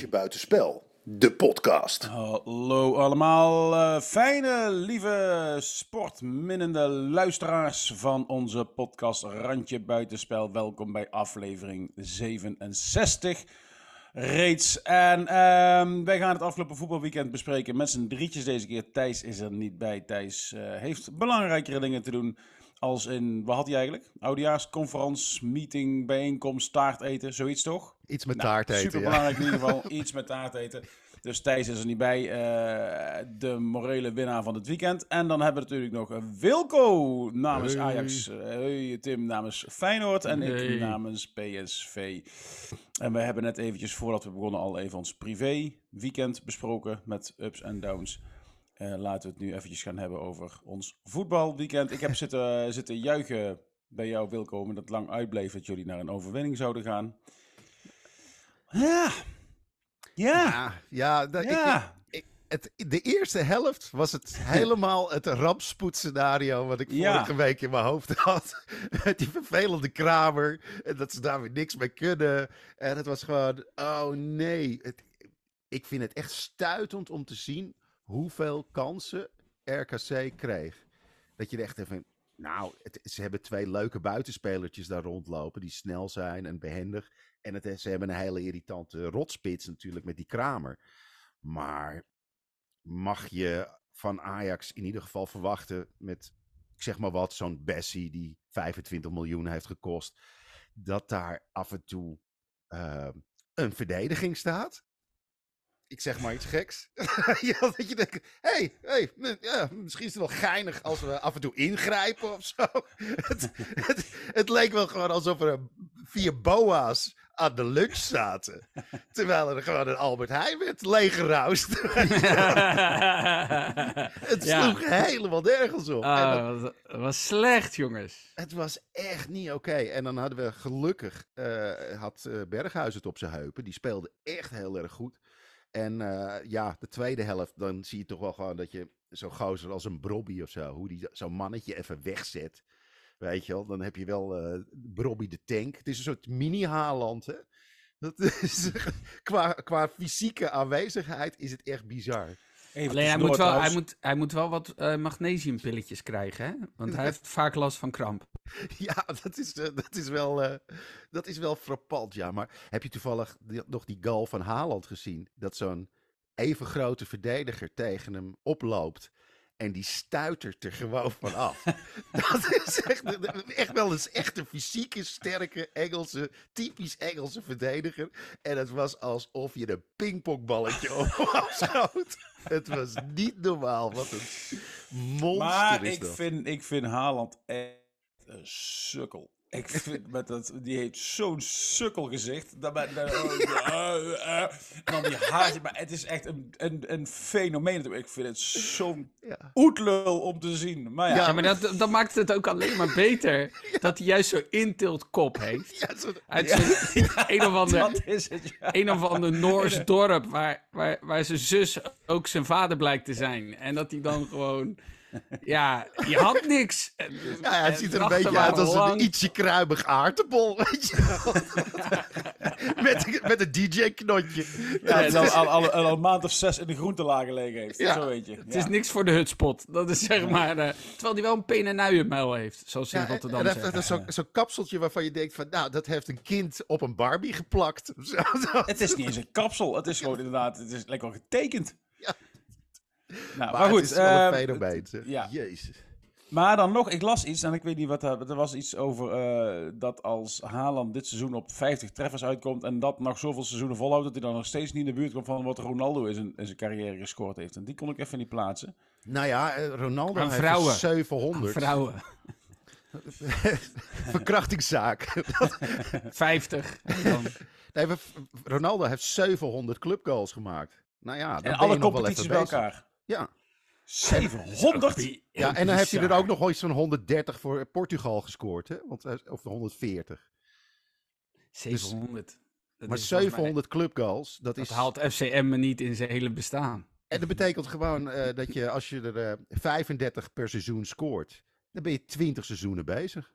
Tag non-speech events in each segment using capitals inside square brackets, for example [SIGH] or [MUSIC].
Randje Buitenspel, de podcast. Hallo allemaal, eh, fijne, lieve, sportminnende luisteraars van onze podcast Randje Buitenspel. Welkom bij aflevering 67 reeds. En ehm, wij gaan het afgelopen voetbalweekend bespreken met z'n drietjes deze keer. Thijs is er niet bij. Thijs eh, heeft belangrijkere dingen te doen. Als in, wat had hij eigenlijk? Oudejaarsconferentie, meeting, bijeenkomst, taart eten, zoiets toch? Iets met Nou, taart eten. Super ja. belangrijk in ieder geval. [LAUGHS] Iets met taart eten. Dus Thijs is er niet bij. eh, de morele winnaar van het weekend. En dan hebben we natuurlijk nog een Wilco namens Hey. Ajax. eh, Hey, Tim namens Feyenoord. En Hey. ik namens PSV. En we hebben net eventjes voordat we begonnen al even ons privé weekend besproken. Met ups en downs. Eh, laten we het nu eventjes gaan hebben over ons voetbalweekend. Ik heb [LAUGHS] zitten, zitten juichen bij jou Wilco. Omdat het lang uitbleef dat jullie naar een overwinning zouden gaan. Ja. Ja. Ja, ja, dat- ik- Ja. ik- het, de eerste helft was het [LAUGHS] helemaal het rampspoedscenario wat ik Ja. vorige week in mijn hoofd had. [LAUGHS] Met die vervelende kramer. En dat ze daar weer niks mee kunnen. En het was gewoon, oh nee. Het, ik vind het echt stuitend om te zien hoeveel kansen RKC kreeg. Dat je er echt even... Nou, ze hebben twee leuke buitenspelertjes daar rondlopen. Die snel zijn en behendig. En het, ze hebben een hele irritante rotspits natuurlijk met die kramer. Maar mag je van Ajax in ieder geval verwachten met, ik zeg maar wat, zo'n Bessie die 25 miljoen heeft gekost. Dat daar af en toe eh, een verdediging staat? Ik zeg maar iets geks. [LAUGHS] ja, dat je denkt, hé, hey, hey, ja, misschien is het wel geinig als we af en toe ingrijpen of zo. [LAUGHS] het, het, het leek wel gewoon alsof er vier boa's aan de lunch zaten. Terwijl er gewoon een Albert Heijn werd leeggeroust. [LAUGHS] het Ja. sloeg helemaal nergens op. Ah, dat was- was slecht, jongens. het was echt niet oké. En dan hadden we gelukkig, eh, had eh, Berghuis het op zijn heupen. Die speelde echt heel erg goed. En eh, ja, de tweede helft, dan zie je toch wel gewoon dat je zo'n gozer als een Brobby of zo, hoe die zo'n mannetje even wegzet. Weet je wel, dan heb je wel eh Brobby de tank. Het is een soort mini-Haaland, hè. Dat is, [LAUGHS] qua, qua fysieke aanwezigheid is het echt bizar. Even Alleen hij moet, wel, hij, moet, hij moet wel wat eh, magnesiumpilletjes krijgen, hè? Want hij heeft vaak last van kramp. [LAUGHS] Ja, dat is, eh, dat is, wel, eh, dat is wel frappant, ja. Maar heb je toevallig die- nog die goal van Haaland gezien? Dat zo'n even grote verdediger tegen hem oploopt. En die stuitert er gewoon van af. [LAUGHS] dat is echt, echt wel eens echt een fysieke, sterke Engelse, typisch Engelse verdediger. En het was alsof je een pingpongballetje op hem [LAUGHS] afschoot. Het was niet normaal. Wat een monster Maar is ik dat. vind, ik vind Haaland echt een sukkel. Ik vind met dat, die heeft zo'n sukkelgezicht. Dat eh, eh. dan die haartje. Maar het is echt een, een, een fenomeen. Ik vind het zo'n Ja. oetlul om te zien. Maar ja, Ja, maar dat, dat maakt het ook alleen maar beter [LAUGHS] dat hij juist zo'n intilt kop heeft. Zo, Uit zijn [LAUGHS] een of ander, is het. Een of ander Noors dorp waar, waar, waar zijn zus ook zijn vader blijkt te zijn. En dat hij dan gewoon... Ja, je had niks. Ja, hij en ziet er een beetje uit als lang. een ietsje kruimig aardappel, weet je [LAUGHS] met, met een DJ-knotje. Ja, en dan al, al, al een maand of zes in de groentelaag gelegen heeft. Ja. Zo weet je. Het is niks voor de hutspot. Dat is zeg maar... eh, terwijl hij wel een pen en nuienmuil heeft, zoals ze in Rotterdam en zo'n zo'n kapseltje waarvan je denkt van, nou, dat heeft een kind op een Barbie geplakt. [LAUGHS] Zo, zo. Het is niet eens een kapsel. Het is gewoon inderdaad, het is lekker getekend. Ja. Nou, Maar, maar, goed. het is wel een eh, zeg. ja. Jezus. Maar dan nog, ik las iets en ik weet niet wat dat- er was iets over eh, dat als Haaland dit seizoen op 50 treffers uitkomt en dat nog zoveel seizoenen volhoudt, dat hij dan nog steeds niet in de buurt komt van wat Ronaldo in zijn, in zijn carrière gescoord heeft. En die kon ik even niet plaatsen. Nou ja, eh, Ronaldo Aan heeft vrouwen. er 700. Vrouwen. [LAUGHS] Verkrachtingszaak. [LAUGHS] 50. En dan- Nee, Ronaldo heeft 700 clubgoals gemaakt. Nou ja, dan En ben alle je nog wel competities even bij bezig. elkaar. Ja. 700? Ja, en dan heeft hij er ook nog ooit zo'n 130 voor Portugal gescoord, hè? Want, hij- of 140. 700. Dat Maar is volgens mij- 700 clubgoals, dat Dat is... haalt FCM me niet in zijn hele bestaan. En dat betekent gewoon eh, dat je, als je er eh, 35 per seizoen scoort, dan ben je 20 seizoenen bezig.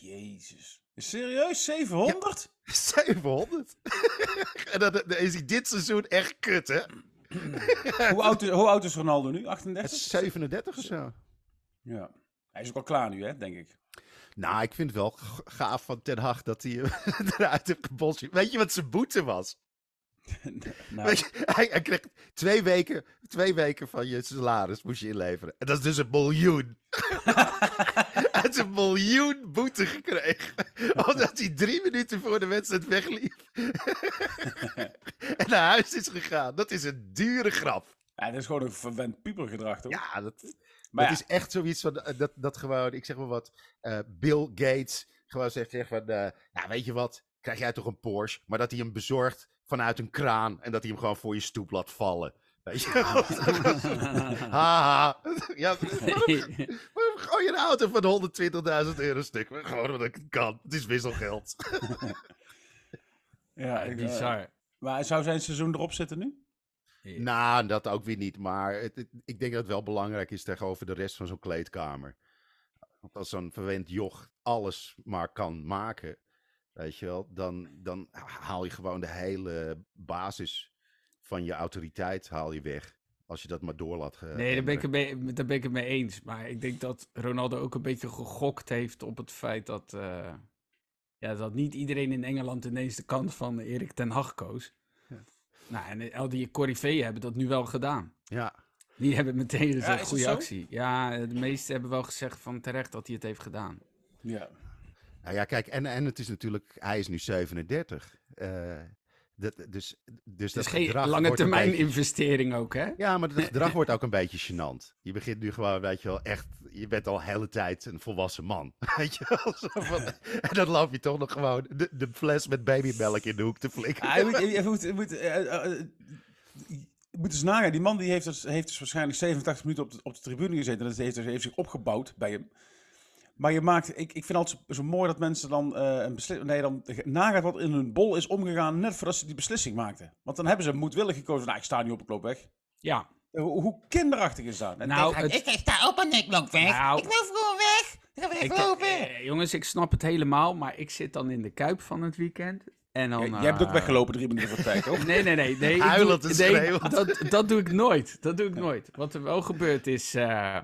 Jezus. Serieus? 700? 700? [LAUGHS] [LAUGHS] en dan, dan is hij dit seizoen echt kut, hè? Hoe, oud is, hoe oud is Ronaldo nu? Het 38? is 37 of zo. Ja. Hij is ook al klaar nu, hè, denk ik. Nou, ik vind het wel gaaf van Ten Hag dat hij [LAUGHS] eruit heeft gebolsje. Weet je wat zijn boete was? [LAUGHS] nou, je, hij, hij kreeg twee weken, twee weken van je salaris moest je inleveren. En dat is dus een miljoen. [LAUGHS] hij heeft een miljoen boete gekregen. Omdat hij drie minuten voor de wedstrijd wegliep. en naar huis is gegaan. Dat is een dure grap. ja, dat is gewoon een verwend pubergedrag, toch? Ja, dat, maar dat ja, is echt zoiets van, eh, dat, dat gewoon, ik zeg maar wat, eh, Bill Gates gewoon zegt, zegt van, eh, ja, weet je wat, krijg jij toch een Porsche, maar dat hij hem bezorgt vanuit een kraan en dat hij hem gewoon voor je stoep laat vallen. Weet je? [LAUGHS] [LAUGHS] Haha. Ja, [LAUGHS] waarom, waarom gooi je een auto van 120.000 euro stuk? Gewoon omdat ik het kan. Het is wisselgeld. [LAUGHS] ja, ik, eh, Bizar. maar zou zijn seizoen erop zitten nu? Nou, dat ook weer niet. Maar het, het- ik denk dat het wel belangrijk is tegenover de rest van zo'n kleedkamer. Want als zo'n verwend joch alles maar kan maken, weet je wel, dan, dan haal je gewoon de hele basis van je autoriteit haal je weg. Als je dat maar door laat gaan. Nee, daar ben, ik het mee, daar ben ik het mee eens. Maar ik denk dat Ronaldo ook een beetje gegokt heeft op het feit dat, eh, ja, dat niet iedereen in Engeland ineens de kant van Erik ten Hag koos. Ja. Nou, en al die corifeeën hebben dat nu wel gedaan. Ja, Die hebben meteen gezegd, dat goede actie. Ja, de meesten hebben wel gezegd van terecht dat hij het heeft gedaan. Ja. nou ja, kijk, en, en het is natuurlijk, hij is nu 37. eh, dat, dus, dus dat is geen gedrag lange termijn beetje- investering ook, hè? Ja, maar het [LAUGHS] gedrag wordt ook een beetje gênant. Je begint nu gewoon, weet je wel, echt... Je bent al de hele tijd een volwassen man. [LAUGHS] Weet je wel? Van- [LAUGHS] en dan loop je toch nog gewoon de, de fles met babymelk in de hoek te flikken. Ah, je moet, je moet, je moet, eh, eh, eh, moet eens nagaan. Die man die heeft, dus, heeft dus waarschijnlijk 87 minuten op de, op de tribune gezeten. En dat heeft, dus- heeft zich opgebouwd bij hem. Maar je maakt, ik, ik vind altijd zo, zo mooi dat mensen dan eh een beslissing. Nee, dan nagaat wat in hun bol is omgegaan. net voordat ze die beslissing maakten. Want dan hebben ze moedwillig gekozen. Nou, ik sta niet op, ik loop weg. Ja. Hoe, hoe kinderachtig is dat? En Nou, het- Ik sta op en ik loop weg. Nou. ik loop gewoon weg. Ik ga Ik, weglopen. eh, jongens, ik snap het helemaal, maar ik zit dan in de kuip van het weekend. En dan, Jij- jij hebt ook eh, weggelopen drie minuten voor tijd, toch? [LAUGHS] Nee, nee, nee. nee, ik Huilend nee, dat, dat doe ik nooit. Dat doe ik nooit. Wat er wel gebeurt is... eh,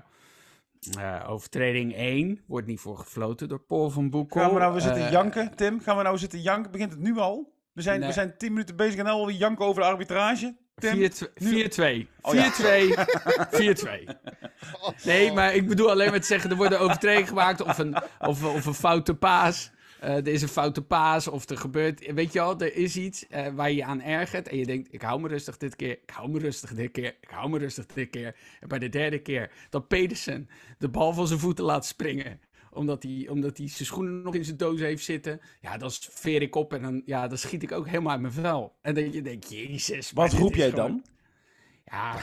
eh, overtreding 1 wordt niet voor gefloten door Paul van Boekel. Gaan we nou weer zitten Eh, janken, Tim? Gaan we nou zitten janken? Begint het nu al? We zijn, Nee. we zijn tien minuten bezig en alweer janken over de arbitrage. Tim? 4-2. 4-2. Oh, ja. 4-2. 4-2. [LAUGHS] Nee, maar ik bedoel alleen maar te zeggen, er wordt een overtreding gemaakt of een, of, of een foute paas. Eh, er is een foute paas of er gebeurt, weet je wel, er is iets eh, waar je je aan ergert. En je denkt, ik hou me rustig dit keer, ik hou me rustig dit keer, ik hou me rustig dit keer. En bij de derde keer dat Pedersen de bal van zijn voeten laat springen omdat hij, omdat hij zijn schoenen nog in zijn doos heeft zitten. Ja, dan veer ik op en dan, ja, dan schiet ik ook helemaal uit mijn vel. En dan je denkt, jezus. Wat roep jij gewoon- dan? Ja,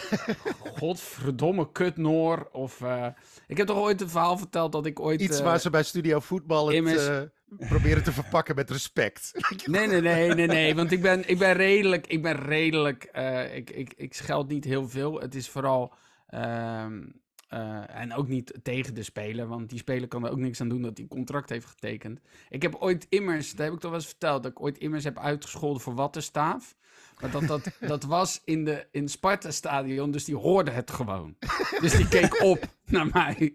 godverdomme kutnoor. Of, eh, ik heb toch ooit een verhaal verteld dat ik ooit... Iets waar ze bij Studio Voetbal het immers- proberen te verpakken met respect. [LAUGHS] Nee, nee, nee, nee, nee. Want ik ben, ik ben redelijk. Ik ben redelijk. eh, ik, ik, ik scheld niet heel veel. Het is vooral. ehm, eh, en ook niet tegen de speler. Want die speler kan er ook niks aan doen dat hij een contract heeft getekend. Ik heb ooit immers. Dat heb ik toch wel eens verteld. Dat ik ooit immers heb uitgescholden voor wattenstaaf. Maar dat, dat, [LAUGHS] dat was in, de, in Sparta-stadion. Dus die hoorde het gewoon. Dus die keek op naar mij.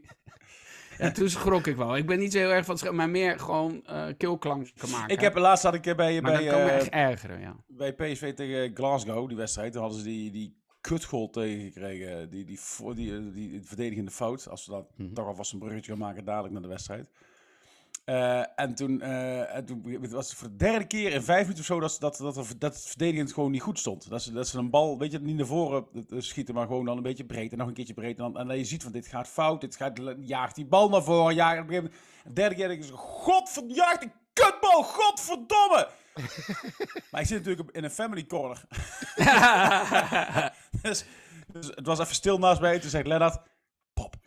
[LAUGHS] Ja, toen schrok ik wel. Ik ben niet zo heel erg van het maar meer gewoon eh keelklanken maken. Ik heb laatst had ik bij, Maar bij, dat kan me eh, echt ergeren, ja. bij PSV tegen Glasgow, die wedstrijd, toen hadden ze die, die kutgoal tegengekregen. Die, die, voor- die, die, die verdedigende fout. Als we dat Mhm. toch alvast een bruggetje gaan maken dadelijk naar de wedstrijd. Eh, en toen, eh, en toen het was het voor de derde keer in vijf minuten of zo dat, dat, dat, dat, het verdedigend gewoon niet goed stond. Dat ze, dat ze een bal, weet je, niet naar voren eh, schieten, maar gewoon dan een beetje breed en nog een keertje breed. En dan, en dan je ziet van dit gaat fout, dit gaat, jaagt die bal naar voren, jaagt, op een de derde keer denk ik, godverdomme, jaagt die kutbal, godverdomme! [LAUGHS] maar ik zit natuurlijk in een family corner. [LAUGHS] [LAUGHS] dus, dus het was even stil naast mij. Toen zei Lennart,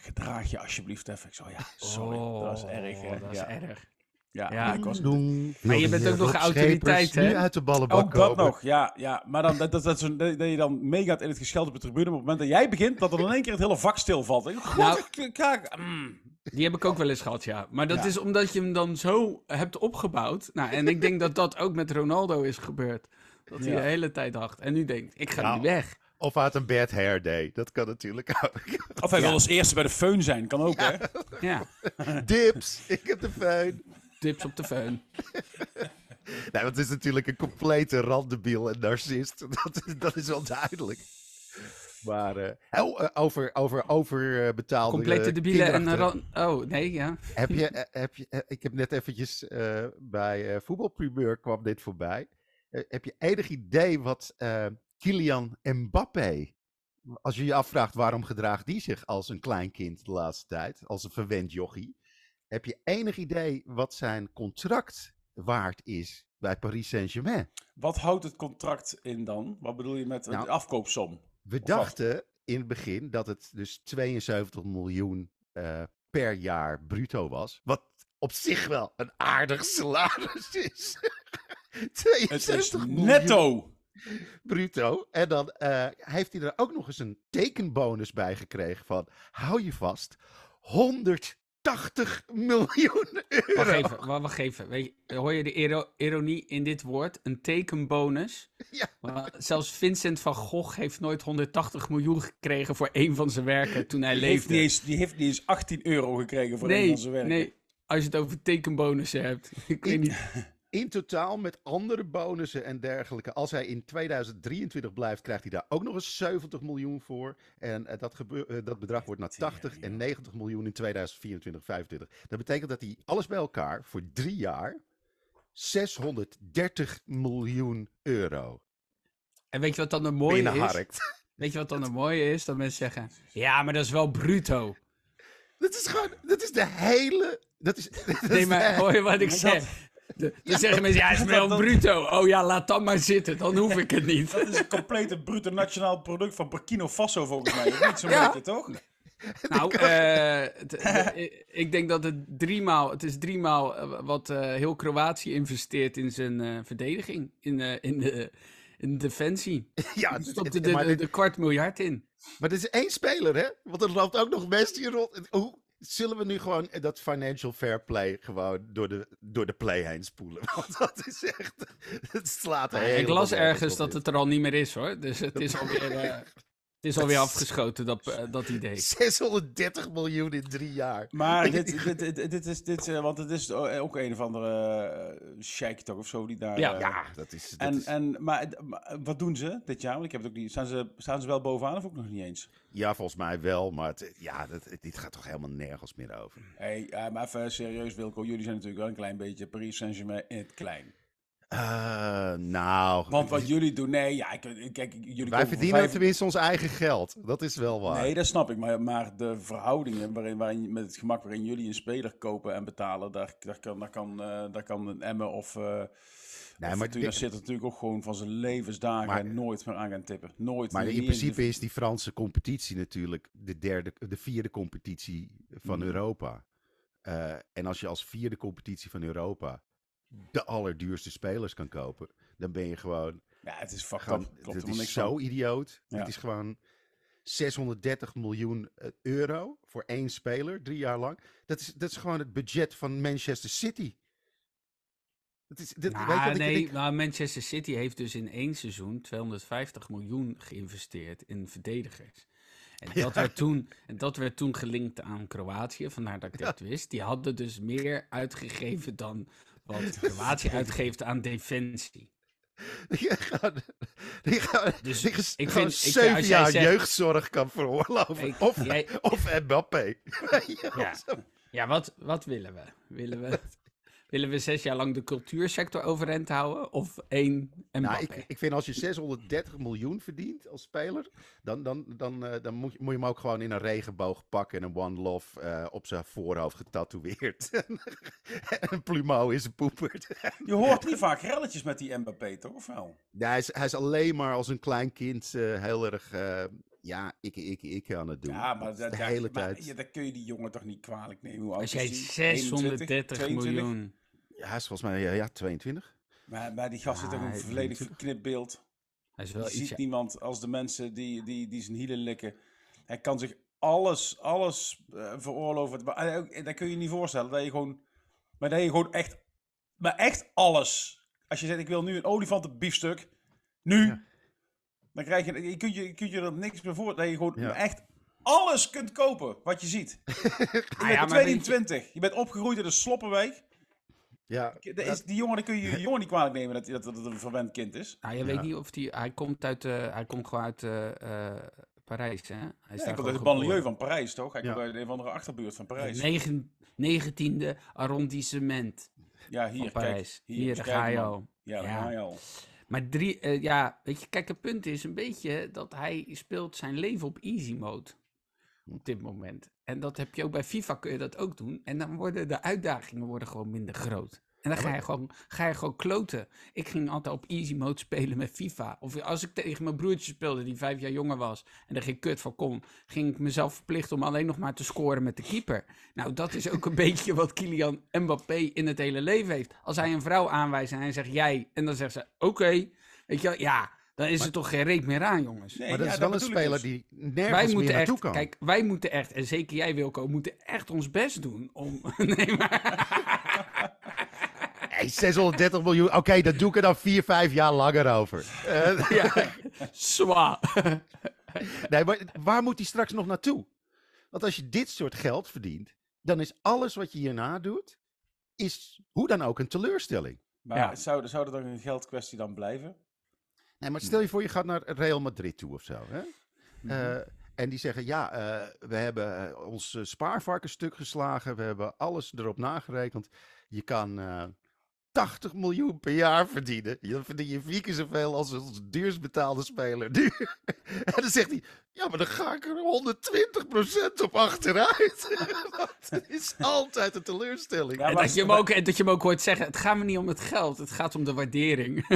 gedraag je alsjeblieft even. Ik zo, ja, sorry, dat was erg. hè. Oh, Dat is ja. erg. Ja, Ja. ik was, Maar je bent ook nog autoriteit, hè? Nu uit de ballenbak ook dat komen. nog, ja. ja. Maar dan, dat, dat, dat, is dat je dan meegaat in het gescheld op de tribune. Op het moment dat jij begint, dat er in één keer het hele vak stilvalt. Ik, God, Nou- ik- ik- ik- mm. Die heb ik ook wel eens gehad, ja. Maar dat Ja. is omdat je hem dan zo hebt opgebouwd. Nou, en ik denk dat dat ook met Ronaldo is gebeurd. Dat hij Ja. de hele tijd dacht. En nu denkt, ik ga Nou. nu weg. Of hij had een bad hair day. Dat kan natuurlijk [LAUGHS] ook. Of hij Ja. wil als eerste bij de feun zijn, kan ook hè. [LAUGHS] Ja, Dips, ik heb de feun. tips op de föhn. Nee, want het is natuurlijk een complete randebiel en narcist. [LAUGHS] Dat, is- dat is wel duidelijk. Maar eh, oh, eh, over, over overbetaalde Complete eh, debielen en... kinderachter- ran- Oh, nee, ja. heb je, eh, heb je, ik heb net eventjes eh, bij eh voetbalprimeur kwam dit voorbij. Heb je enig idee wat eh, Kylian Mbappé, als je je afvraagt waarom gedraagt die zich als een klein kind de laatste tijd, als een verwend jochie, heb je enig idee wat zijn contract waard is bij Paris Saint-Germain? Wat houdt het contract in dan? Wat bedoel je met Nou, de afkoopsom? We dachten in het begin dat het dus 72 miljoen eh, per jaar bruto was. Wat op zich wel een aardig salaris is. [LAUGHS] Het 72 is miljoen netto. [LAUGHS] bruto. En dan eh, heeft hij er ook nog eens een tekenbonus bij gekregen van, hou je vast, 180 [LAUGHS] miljoen euro. Wacht even, wa- wacht even. Weet je, hoor je de iro- ironie in dit woord? Een tekenbonus. [LAUGHS] Ja. Maar zelfs Vincent van Gogh heeft nooit 180 miljoen gekregen voor één van zijn werken toen hij Die heeft, leefde. niet eens, die heeft niet eens 18 euro gekregen voor een nee, van zijn werk. nee, als je het over tekenbonussen hebt. Ik weet niet. In totaal met andere bonussen en dergelijke. Als hij in 2023 blijft, krijgt hij daar ook nog eens 70 miljoen voor. En eh, dat, gebeur- eh, dat bedrag wordt naar 80 en 90 miljoen in 2024, 2025. Dat betekent dat hij alles bij elkaar voor drie jaar 630 miljoen euro En weet je wat dan een mooie is? [LAUGHS] Weet je wat dan een [LAUGHS] mooie is? Dat mensen zeggen, ja, maar dat is wel bruto. Dat is gewoon, dat is de hele... Dat is, [LAUGHS] dat Nee, is maar hoor je wat ik zeg? De- Dan zeggen mensen, ja, het is [LAUGHS] wel dat- bruto. Oh ja, laat dat maar zitten, dan hoef ik het niet. Dat is een complete bruto nationaal product van Burkina Faso volgens mij. Of niet zo'n Ja. beetje, toch? Nou, [LAUGHS] eh, ik denk dat het driemaal, het is driemaal eh, wat eh, heel Kroatië investeert in zijn eh, verdediging, in, eh, in, de, in defensie. ja, Er het- stopt het- de, maar de, dit- de kwart miljard in. Maar het is één speler, hè? Want er loopt ook nog Messi rond. Hoe zullen we nu gewoon dat financial fair play gewoon door de, door de play heen spoelen? [LAUGHS] Want dat is echt... Het slaat ik helemaal las nergens ergens dat dit. het er al niet meer is hoor. Dus het is [LAUGHS] alweer, eh, het is alweer afgeschoten, dat, eh, dat idee. [LAUGHS] 630 miljoen in drie jaar. Maar dit, dit, dit, dit is, dit, eh, want het is ook een of andere uh, sheik toch of zo die daar... Ja. eh, Ja, dat is... Dat en, is en, maar, maar wat doen ze dit jaar? Want ik heb het ook niet... Staan ze, staan ze wel bovenaan of ook nog niet eens? ja, volgens mij wel, maar het, ja, dat, dit gaat toch helemaal nergens meer over. Hey, eh, maar even serieus Wilco, jullie zijn natuurlijk wel een klein beetje Paris Saint-Germain in het klein. Eh, nou, Want wat jullie doen, nee, ja, ik, ik- kijk, jullie wij verdienen vijf- tenminste ons eigen geld. Dat is wel waar. Nee, dat snap ik. Maar, maar de verhoudingen waarin, waarin, met het gemak waarin jullie een speler kopen en betalen, daar, daar, kan, daar, kan, eh, daar kan een Emmen of, uh, Nee, maar Fortuna dit- zit natuurlijk ook gewoon van zijn levensdagen Maar- nooit meer aan gaan tippen. Nooit. Maar in principe de- is die Franse competitie natuurlijk de, derde, de vierde competitie van Mhm. Europa. Eh, en als je als vierde competitie van Europa de allerduurste spelers kan kopen, dan ben je gewoon. Ja, het is fucked gewoon. Klopt het is niks zo van. idioot. Ja. Het is gewoon 630 miljoen eh, euro voor één speler, drie jaar lang. Dat is, dat is gewoon het budget van Manchester City. Dat is, dat, weet je Nou, ik nee, nou, Manchester City heeft dus in één seizoen 250 miljoen geïnvesteerd in verdedigers. En [LAUGHS] dat, werd, toen, en dat werd toen gelinkt aan Kroatië, vandaar dat ik dat wist. Die hadden dus meer uitgegeven dan wat Kroatië uitgeeft aan defensie. [LAUGHS] Die gaan, die gaan, Dus die gaan ik vind- ik- zeven jij jaar zegt- jeugdzorg kan veroorloven. Ik- of, jij- of Mbappé. [LAUGHS] Ja, ja wat, wat willen we? Willen we, willen we zes jaar lang de cultuursector overeind houden? Of één Mbappé? Nou, ik, ik vind als je 630 miljoen verdient als speler, dan, dan, dan, eh, dan moet, je, moet je hem ook gewoon in een regenboog pakken en een One Love eh, op zijn voorhoofd getatoeëerd. en [LAUGHS] een plumeau in zijn poepert. Je hoort niet vaak relletjes met die Mbappé, toch? Of wel? Nee, hij, is, hij is alleen maar als een klein kind eh, heel erg, eh, ja, ik, ik, ik aan het doen. Ja, maar, Dat is dat, de ja, hele maar tijd. ja, dan kun je die jongen toch niet kwalijk nemen. Hoe Als is jij die? 630 21, 22? miljoen... Ja, hij is volgens mij ja, ja, 22. Maar, maar die gast zit Ah, toch een volledig verknipt beeld. Hij is Je wel ziet iets... niemand als de mensen die, die, die zijn hielen likken. Hij kan zich alles, alles eh, veroorloofd. Maar, eh, ook- dat kun je je niet voorstellen. Dat je gewoon, maar dat je gewoon echt, maar echt alles. Als je zegt, ik wil nu een olifantenbiefstuk, nu, Ja. dan krijg je, je kunt je, je kunt je er niks meer voor, dat je gewoon Ja. echt alles kunt kopen wat je ziet. [LAUGHS] Je Ah, ja, bent maar weet je- 22, je bent opgegroeid in de Sloppenwijk. Ja, Dat is, die jongen, dan kun je je jongen niet kwalijk nemen dat, dat, dat het een verwend kind is. Nou, je Ja. weet niet of die... Hij komt, uit, eh, hij komt gewoon uit eh, eh, Parijs, hè? Hij is Ja, hij komt uit de banlieue van Parijs, toch? Hij Ja. komt uit een of andere achterbuurt van Parijs. Negen, 19e arrondissement Ja, van hier, Parijs. kijk. Hier, ga je al. Ja, Ja. ga je al. Maar drie, eh, ja, weet je, kijk, het punt is een beetje dat hij speelt zijn leven op easy mode. Op dit moment. En dat heb je ook bij FIFA, kun je dat ook doen. En dan worden de uitdagingen worden gewoon minder groot. En dan ga je, gewoon, ga je gewoon kloten. Ik ging altijd op easy mode spelen met FIFA. Of als ik tegen mijn broertje speelde, die vijf jaar jonger was. En er geen kut van kon. Ging ik mezelf verplichten om alleen nog maar te scoren met de keeper. Nou, dat is ook een [LAUGHS] beetje wat Kylian Mbappé in het hele leven heeft. Als hij een vrouw aanwijst en hij zegt jij. En dan zegt ze oké. Weet je wel, ja, dan is er toch geen reet meer aan, jongens. Nee, maar dat ja, is wel een ik speler dus. die wij nergens meer moeten naartoe echt, kan. kijk, wij moeten echt, en zeker jij Wilco, moeten echt ons best doen om... [LAUGHS] nee, maar... [LAUGHS] Hey, 630 miljoen, oké, dat doe ik er dan 4, 5 jaar langer over. Eh, [LAUGHS] ja, zwaar. nee, maar waar moet hij straks nog naartoe? Want als je dit soort geld verdient, dan is alles wat je hierna doet, is hoe dan ook een teleurstelling. Maar Ja. zou, zou dat dan een geldkwestie dan blijven? Nee, maar stel je voor, je gaat naar Real Madrid toe of zo. Hè? Mhm. Eh, en die zeggen, ja, eh, we hebben eh, ons spaarvarken stuk geslagen. We hebben alles erop nagerekend. Je kan eh 80 miljoen per jaar verdienen. Dan verdien je vier keer zoveel als onze duurst betaalde speler nu. [LAUGHS] en dan zegt hij, ja, maar dan ga ik er 120% op achteruit. [LAUGHS] dat is altijd een teleurstelling. Ja, En dat je, hem ook, en dat je hem ook hoort zeggen, het gaat me niet om het geld, het gaat om de waardering. [LAUGHS]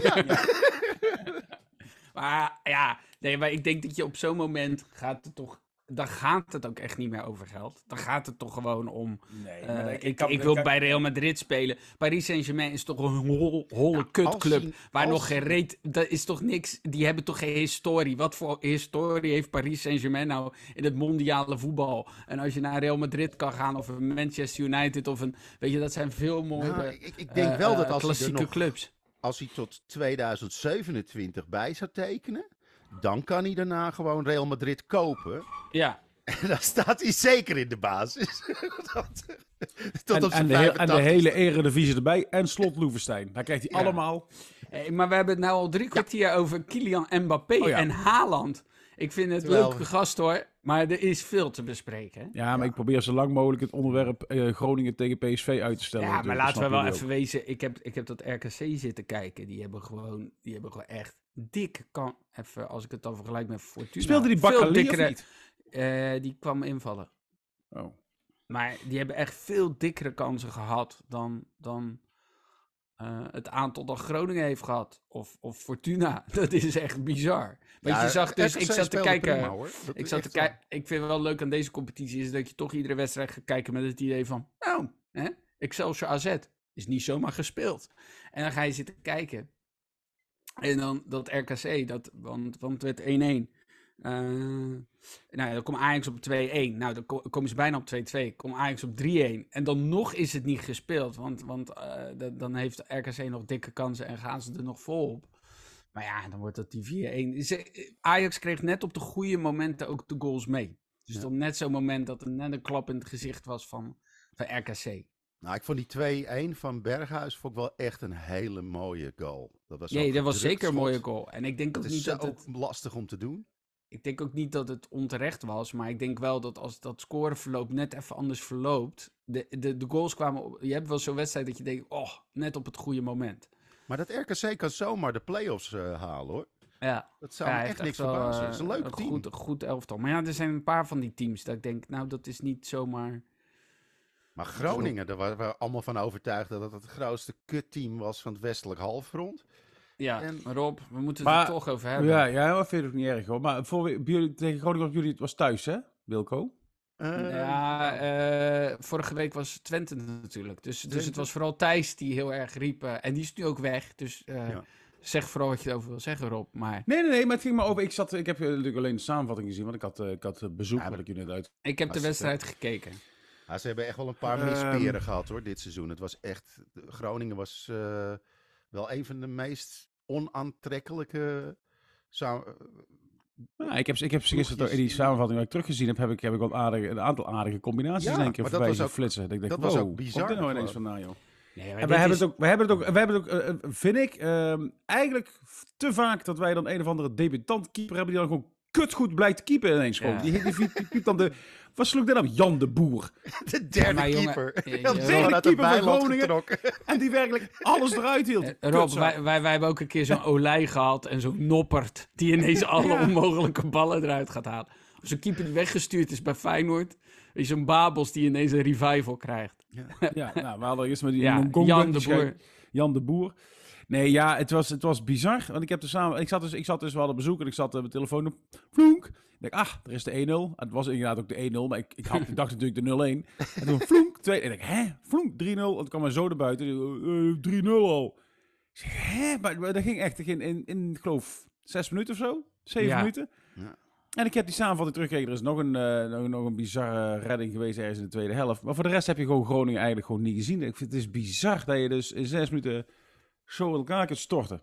maar ja, nee, maar ik denk dat je op zo'n moment gaat het toch... Dan gaat het ook echt niet meer over geld. Dan gaat het toch gewoon om... Nee, eh, ik, ik, kan- wil kan- bij Real Madrid spelen. Paris Saint-Germain is toch een hol, holle kutclub. hij- waar als nog geen reet... Dat is toch niks... Die hebben toch geen historie. Wat voor historie heeft Paris Saint-Germain nou in het mondiale voetbal? En als je naar Real Madrid kan gaan of een Manchester United of een... Weet je, dat zijn veel. Nou, ik, ik denk eh, wel dat eh, als klassieke nog clubs. Als hij tot 2027 bij zou tekenen, dan kan hij daarna gewoon Real Madrid kopen. Ja. [LAUGHS] En dan staat hij zeker in de basis. [LAUGHS] Dat- tot En, op en, zijn de, heel- en de 85ste. hele eredivisie erbij en slot Loevestein. Daar krijgt hij Ja. allemaal. Hey, maar we hebben het nou al drie kwartier over Kylian Mbappé Oh ja. en Haaland. Ik vind het Terwijl- leuke gast hoor, maar er is veel te bespreken. Ja, maar ik probeer zo lang mogelijk het onderwerp eh, Groningen tegen PSV uit te stellen. Ja, maar natuurlijk, laten we wel even wezen. Ik heb, ik heb dat RKC zitten kijken. Die hebben gewoon, die hebben gewoon echt dik kan. Even als ik het dan vergelijk met Fortuna. Speelde die veel Bakkali of dikkere- niet? Eh, die kwam invallen. Oh. Maar die hebben echt veel dikkere kansen gehad dan, dan eh, het aantal dat Groningen heeft gehad. Of, of Fortuna. [LAUGHS] Dat is echt bizar. Want Ja, je zag dus, ik zat te kijken. prima, hoor. Dat Ik zat te kijken. Ik vind het wel leuk aan deze competitie is dat je toch iedere wedstrijd gaat kijken met het idee van, nou, hè, Excelsior AZ is niet zomaar gespeeld. En dan ga je zitten kijken. En dan dat RKC, dat, want, want het werd 1-1. Eh, nou, ja, dan komt Ajax op 2-1. Nou, dan ko- komen ze bijna op 2-2. Komt Ajax op 3-1. En dan nog is het niet gespeeld. Want, want eh, da- dan heeft RKC nog dikke kansen en gaan ze er nog vol op. Maar ja, dan wordt dat die 4-1. Ze- Ajax kreeg net op de goede momenten ook de goals mee. Dus Ja. dan net zo'n moment dat er net een klap in het gezicht was van, van RKC. Nou, ik vond die 2-1 van Berghuis vond ik wel echt een hele mooie goal. Dat was Nee, ook dat was zeker een mooie goal. En ik denk Dat ook is niet zo dat het... lastig om te doen. Ik denk ook niet dat het onterecht was, maar ik denk wel dat als dat scoreverloop net even anders verloopt. De, de, de goals kwamen. op- Je hebt wel zo'n wedstrijd dat je denkt, oh, net op het goede moment. Maar dat RKC kan zomaar de play-offs eh, halen hoor. Ja, Dat zou ja, me hij echt niks verbazen. eh, Het is een leuk een team. Goed, goed elftal. Maar ja, er zijn een paar van die teams dat ik denk, nou, dat is niet zomaar. Maar Groningen, daar waren we allemaal van overtuigd dat het het grootste kutteam was van het westelijk halfrond. Ja, En- maar Rob, we moeten Maar- het er toch over hebben. Ja, ja, dat vind ik ook niet erg hoor. Maar voor jullie, tegen Groningen, jullie, het was thuis hè, Wilco? Eh, Ja, eh, vorige week was Twente natuurlijk. Dus, dus het was vooral Thijs die heel erg riep. eh, en die is nu ook weg. Dus eh, Ja. Zeg vooral wat je erover wil zeggen, Rob. Maar Nee, nee, nee, maar het ging me over. Ik, zat, ik heb natuurlijk alleen de samenvatting gezien, want ik had, ik had bezoek, Ja, wat maar- ik net uit. ik heb de Als- wedstrijd gekeken. Ja, ze hebben echt wel een paar Ehm. misperen gehad hoor, dit seizoen. Het was echt, Groningen was eh, wel een van de meest onaantrekkelijke samen, Nou, ik heb, ik heb gisteren in die samenvatting waar ik teruggezien heb, heb ik, heb ik wel aardige, een aantal aardige combinaties Ja, in één keer maar dat voorbij was zien ook- flitsen. Dat ik denk, dat was wow, ook komt bizar dit nou ineens vandaan, joh. Nee, En wij hebben, is- het ook, wij hebben het ook, wij hebben het ook eh, eh, vind ik, ehm, eigenlijk te vaak dat wij dan een of andere debutant keeper hebben die dan gewoon kutgoed blijkt te keeper ineens. Gewoon. Ja. Die, die, die, die dan de, wat sloeg dit nou? Jan de Boer. [LAUGHS] De derde jongen, keeper. ja, Ja, ja. Derde keeper van Groningen. getrokken. [LAUGHS] En die werkelijk alles eruit hield. Eh, Rob, wij, wij, wij hebben ook een keer zo'n [LAUGHS] olij gehad en zo'n noppert die ineens alle Ja. onmogelijke ballen eruit gaat halen. Of zo'n keeper die weggestuurd is bij Feyenoord. Weet je, zo'n Babels die ineens een revival krijgt. Ja, nou, we hadden eerst met die Jan de Boer. Jan de Boer. Nee, ja, het was, het was bizar. Want ik heb er samen. Ik zat dus, ik zat dus, we hadden bezoek en ik zat eh, mijn telefoon op. Vloenk. Ik denk, ah, er is de 1-0. En het was inderdaad ook de 1-0, maar ik, ik, had, ik dacht natuurlijk de 0-1. En toen vloenk, 2. En ik denk, hè, vloenk, 3-0. En toen kwam mijn zo naar buiten. eh, eh, 3-0 al. Ik zeg, hè, maar, maar dat ging echt in, in, in, ik geloof, 6 minuten of zo. 7 Ja. minuten. Ja. En ik heb die samenvatting teruggekeken. Er is nog een, eh, nog, nog een bizarre redding geweest ergens in de tweede helft. Maar voor de rest heb je gewoon Groningen eigenlijk gewoon niet gezien. Ik vind het is bizar dat je dus in zes minuten zo in elkaar kunt storten.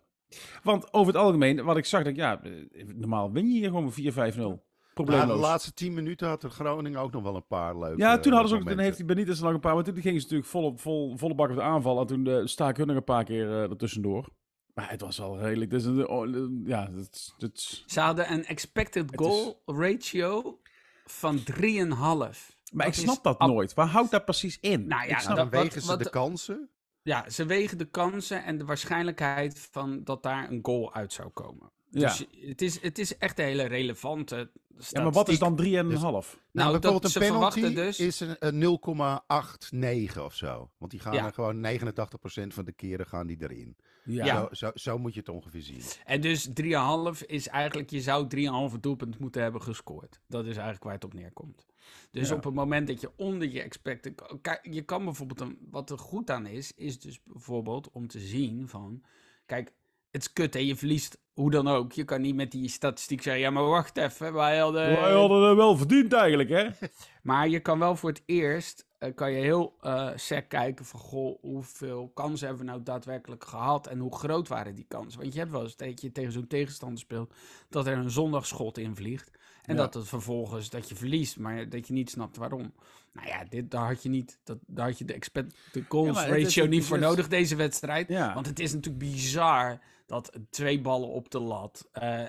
Want over het algemeen, wat ik zag, dat ja, eh, normaal win je hier gewoon met 4-5-0. Na Probleemloos. de laatste tien minuten had de Groningen ook nog wel een paar leuke ja, toen hadden ze ook, momenten. dan heeft hij Benitez nog een paar, maar toen gingen ze natuurlijk vol, op- vol, volle bak op de aanval. En toen uh, staak hun nog een paar keer uh, ertussendoor. Maar het was wel redelijk, dus, uh, oh, ja, het, het, Ze hadden een expected goal ratio van 3,5. Maar ik snap dat nooit. Waar houdt dat precies in? Nou ja, dan wegen wat- ze wat- de kansen. Ja, ze wegen de kansen en de waarschijnlijkheid van dat daar een goal uit zou komen. Ja. Dus het is, het is echt een hele relevante ja, maar wat is statistiek. dan 3,5? Nou, Nou, bijvoorbeeld dat ze een penalty verwachten dus... is een, een 0,89 of zo. Want die gaan Ja. er gewoon 89% van de keren gaan die erin. Ja. Ja. Zo, zo, zo moet je het ongeveer zien. En dus 3,5 is eigenlijk, je zou 3,5 doelpunt moeten hebben gescoord. Dat is eigenlijk waar het op neerkomt. Dus Ja. op het moment dat je onder je expected... Kijk, je kan bijvoorbeeld, een, wat er goed aan is, is dus bijvoorbeeld om te zien van... Kijk, het is kut hè, je verliest hoe dan ook. Je kan niet met die statistiek zeggen, ja maar wacht even, wij hadden... Wij hadden het wel verdiend eigenlijk, hè? [LAUGHS] Maar je kan wel voor het eerst, eh, kan je heel eh sec kijken van, goh, hoeveel kansen hebben we nou daadwerkelijk gehad en hoe groot waren die kansen? Want je hebt wel eens dat je tegen zo'n tegenstander speelt, dat er een zondagschot invliegt en Ja. dat het vervolgens, dat je verliest, maar dat je niet snapt waarom. Nou ja, dit, daar had je niet, dat, daar had je de expected goals Ja, is ratio niet voor is- nodig, deze wedstrijd. Ja. Want het is natuurlijk bizar dat twee ballen op de lat, eh,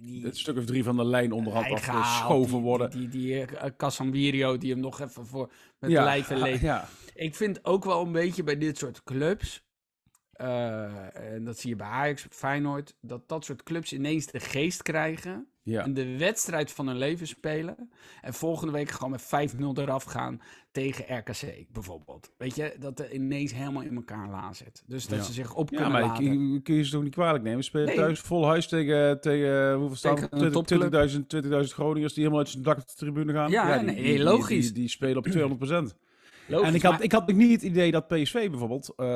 die, Het stuk of drie van de lijn onderhand afgeschoven worden. Die, die, die, eh, die hem nog even voor met ja, lijf en leed. Ja, Ik vind ook wel een beetje bij dit soort clubs, en dat zie je bij Ajax, Feyenoord, dat dat soort clubs ineens de geest krijgen ja. en de wedstrijd van hun leven spelen en volgende week gewoon met 5-0 eraf gaan tegen RKC bijvoorbeeld. Weet je, dat er ineens helemaal in elkaar la zit. Dus dat Ja. ze zich op Ja, kunnen maar laden. ik, kun je ze toch niet kwalijk nemen? Spelen Nee. thuis vol huis tegen, tegen hoeveel staan Tegen een we? topclub. 20.000 20.000 Groningers die helemaal uit zijn dak op de tribune gaan. Ja, die, nee, die- logisch. Die, die spelen op [CLEARS THROAT] 200%. Logisch, en ik had, maar- ik had niet het idee dat PSV bijvoorbeeld... eh,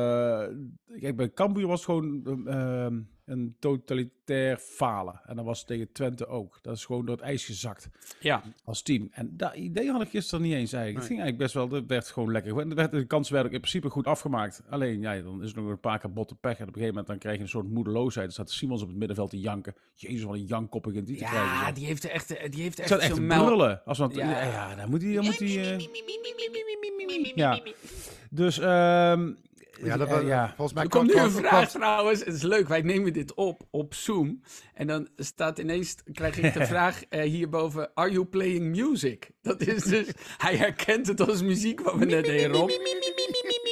kijk, bij Cambuur was het gewoon eh, een totalitair falen. En dat was tegen Twente ook. Dat is gewoon door het ijs gezakt ja. als team. En dat idee had ik gisteren niet eens eigenlijk. Het ging eigenlijk best wel, het werd gewoon lekker. En de, werd, de kansen werden ook in principe goed afgemaakt. Alleen, ja, dan is er nog een paar keer botte pech. En op een gegeven moment dan krijg je een soort moedeloosheid. Dan staat Simons op het middenveld te janken. Jezus, wat een jankkoppig in die te krijgen. Ja, die heeft echt, die heeft echt echt te zo'n brullen. Als want, Ja. ja. ja, dan moet hij... Dan moet hij eh, ja. Dus, ehm Ja, dat, eh, ja. volgens mij Er komt nu een vraag trouwens. Het is leuk. Wij nemen dit op op Zoom. En dan staat ineens, krijg ik de [LAUGHS] vraag eh, hierboven: Are you playing music? Dat is dus, [LAUGHS] hij herkent het als muziek wat we net deden, Rob.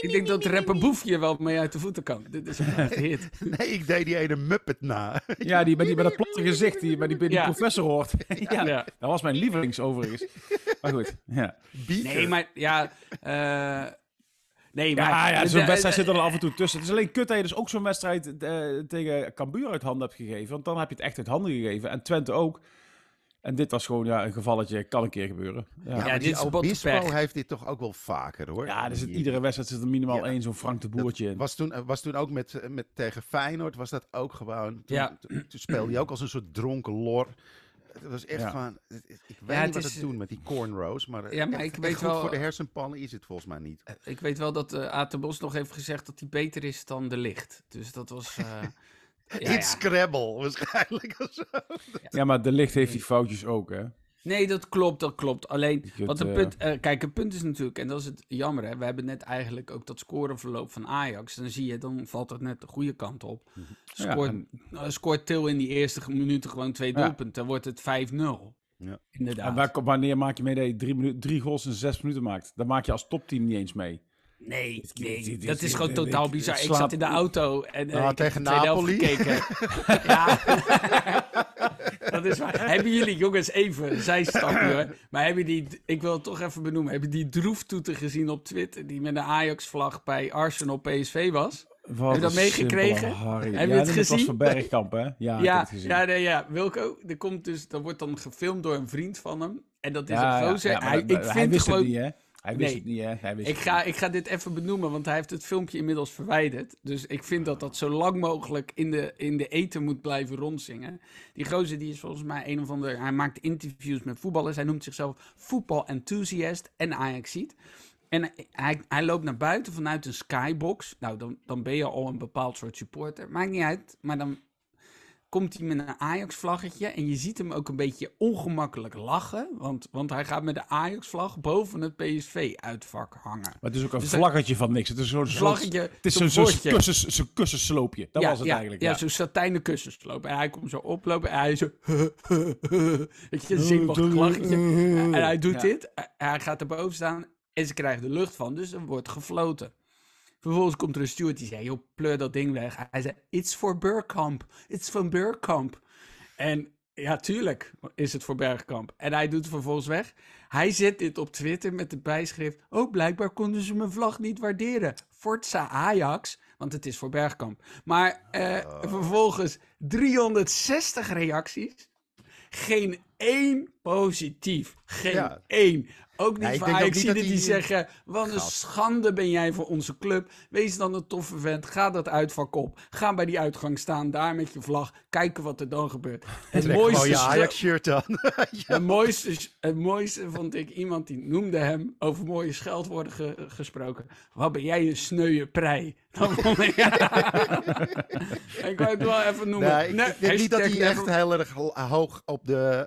Ik denk dat rapper Boef hier wel mee uit de voeten kan. Dit is een [LAUGHS] hit. Nee, ik deed die ene Muppet na. Ja, die met, die, met dat platte gezicht die bij die, bij die Ja. professor hoort. ja, Ja. dat was mijn lievelings overigens. Maar goed, ja. Beaker. Nee, maar ja. eh, nee, maar. Ja, ja zo'n wedstrijd zit er dan af en toe tussen. Het is alleen kut dat je dus ook zo'n wedstrijd eh, tegen Cambuur uit handen hebt gegeven. Want dan heb je het echt uit handen gegeven. En Twente ook. En dit was gewoon ja, een gevalletje, kan een keer gebeuren. Ja, Ja, ja. dit die is Obispo heeft dit toch ook wel vaker hoor. er zit Die- iedere wedstrijd zit er minimaal Ja. één zo'n Frank de Boertje in. Was toen, was toen ook met, met tegen Feyenoord, was dat ook gewoon. Toen, Ja. toen, toen speelde hij ook als een soort dronken lor. Het was echt Ja. gewoon. het- het- Ik weet het niet wat is, het doen met die cornrows, maar, Ja, maar echt- ik echt weet goed wel- voor de hersenpannen is het volgens mij niet. Ik weet wel dat eh Aad de Bos nog heeft gezegd dat hij beter is dan de licht. Dus dat was... eh, [LAUGHS] ja. Scrabble waarschijnlijk. of zo. Ja, maar de licht heeft die foutjes ook, hè. Nee, dat klopt, dat klopt. Alleen, wat een eh, punt, eh, kijk, het punt is natuurlijk, en dat is het jammer, hè, we hebben net eigenlijk ook dat scoreverloop van Ajax. Dan zie je, dan valt het net de goede kant op. Ja, Scoort, en- eh, scoort Til in die eerste minuten gewoon twee Ja. doelpunten, dan wordt het 5-0. Ja. Inderdaad. En waar, wanneer maak je mee dat je drie, drie goals in zes minuten maakt? Dan maak je als topteam niet eens mee. Nee, dat is gewoon totaal bizar. Ik zat in de auto en eh, Ah, ik tegen heb de Napoli. gekeken. [LAUGHS] ja, [LAUGHS] dat is waar. Hebben jullie, jongens, even, zijstapje [CLEARS THROAT] hoor. Maar hebben die, ik wil het toch even benoemen, hebben die droeftoeter gezien op Twitter, die met een Ajax-vlag bij Arsenal PSV was? Wat je dat meegekregen? Heb je het Dat was gezien? van Bergkamp, hè? Ja, ik heb ja, het gezien. ja, nee, ja, Wilco, er komt dus, dat wordt dan gefilmd door een vriend van hem. En dat is Ja, een gozer. ja, hij, dat- ik hij vind wist gewoon, het niet, hè? Hij wist Nee. het niet, hè? Hij wist Ik ga, niet. ik ga dit even benoemen, want hij heeft het filmpje inmiddels verwijderd. Dus ik vind dat dat zo lang mogelijk in de, in de eten moet blijven rondzingen. Die gozer die is volgens mij een of ander... Hij maakt interviews met voetballers. Hij noemt zichzelf voetbal-enthusiast en Ajaxiet. En hij, hij loopt naar buiten vanuit een skybox. Nou, dan, dan ben je al een bepaald soort supporter. Maakt niet uit, maar dan komt hij met een Ajax-vlaggetje. En je ziet hem ook een beetje ongemakkelijk lachen. Want, want hij gaat met de Ajax-vlag boven het PSV-uitvak hangen. Maar het is ook een Dus vlaggetje van niks. Het is zo'n Vlaggetje, Het is zo'n kussens, zo'n kussensloopje. Dat ja, was het ja, eigenlijk. Ja, Ja, zo'n satijnen kussensloop. En hij komt zo oplopen en hij zo... [LAUGHS] Weet je, een zenuwachtig lachetje. En hij doet dit. Hij gaat erboven staan en ze krijgen de lucht van. Dus er wordt gefloten. Vervolgens komt er een steward die zegt... joh, pleur dat ding weg. Hij zei, it's for Burkamp. It's van Burkamp. En ja, tuurlijk is het voor Bergkamp. En hij doet het vervolgens weg. Hij zet dit op Twitter met de bijschrift... Oh, blijkbaar konden ze mijn vlag niet waarderen. Forza Ajax, want het is voor Bergkamp. Maar eh, vervolgens 360 reacties. Geen één positief. Geen Ja. één. Ook niet Ja, ik ook Ajax niet dat die hij- zeggen... Wat een Gast. schande ben jij voor onze club. Wees dan een toffe vent. Ga dat uitvak op. Ga bij die uitgang staan. Daar met je vlag. Kijken wat er dan gebeurt. [LAUGHS] Het Trek mooiste, je Ajax-shirt aan. [LAUGHS] het, mooiste, het mooiste vond ik iemand die noemde hem over mooie scheldwoorden ge- gesproken. Wat ben jij een sneuwe prei. [LAUGHS] Dat vond ik, ik wou het wel even noemen. Nee, ik Nee, denk niet dat hij echt heel erg ho- hoog op de,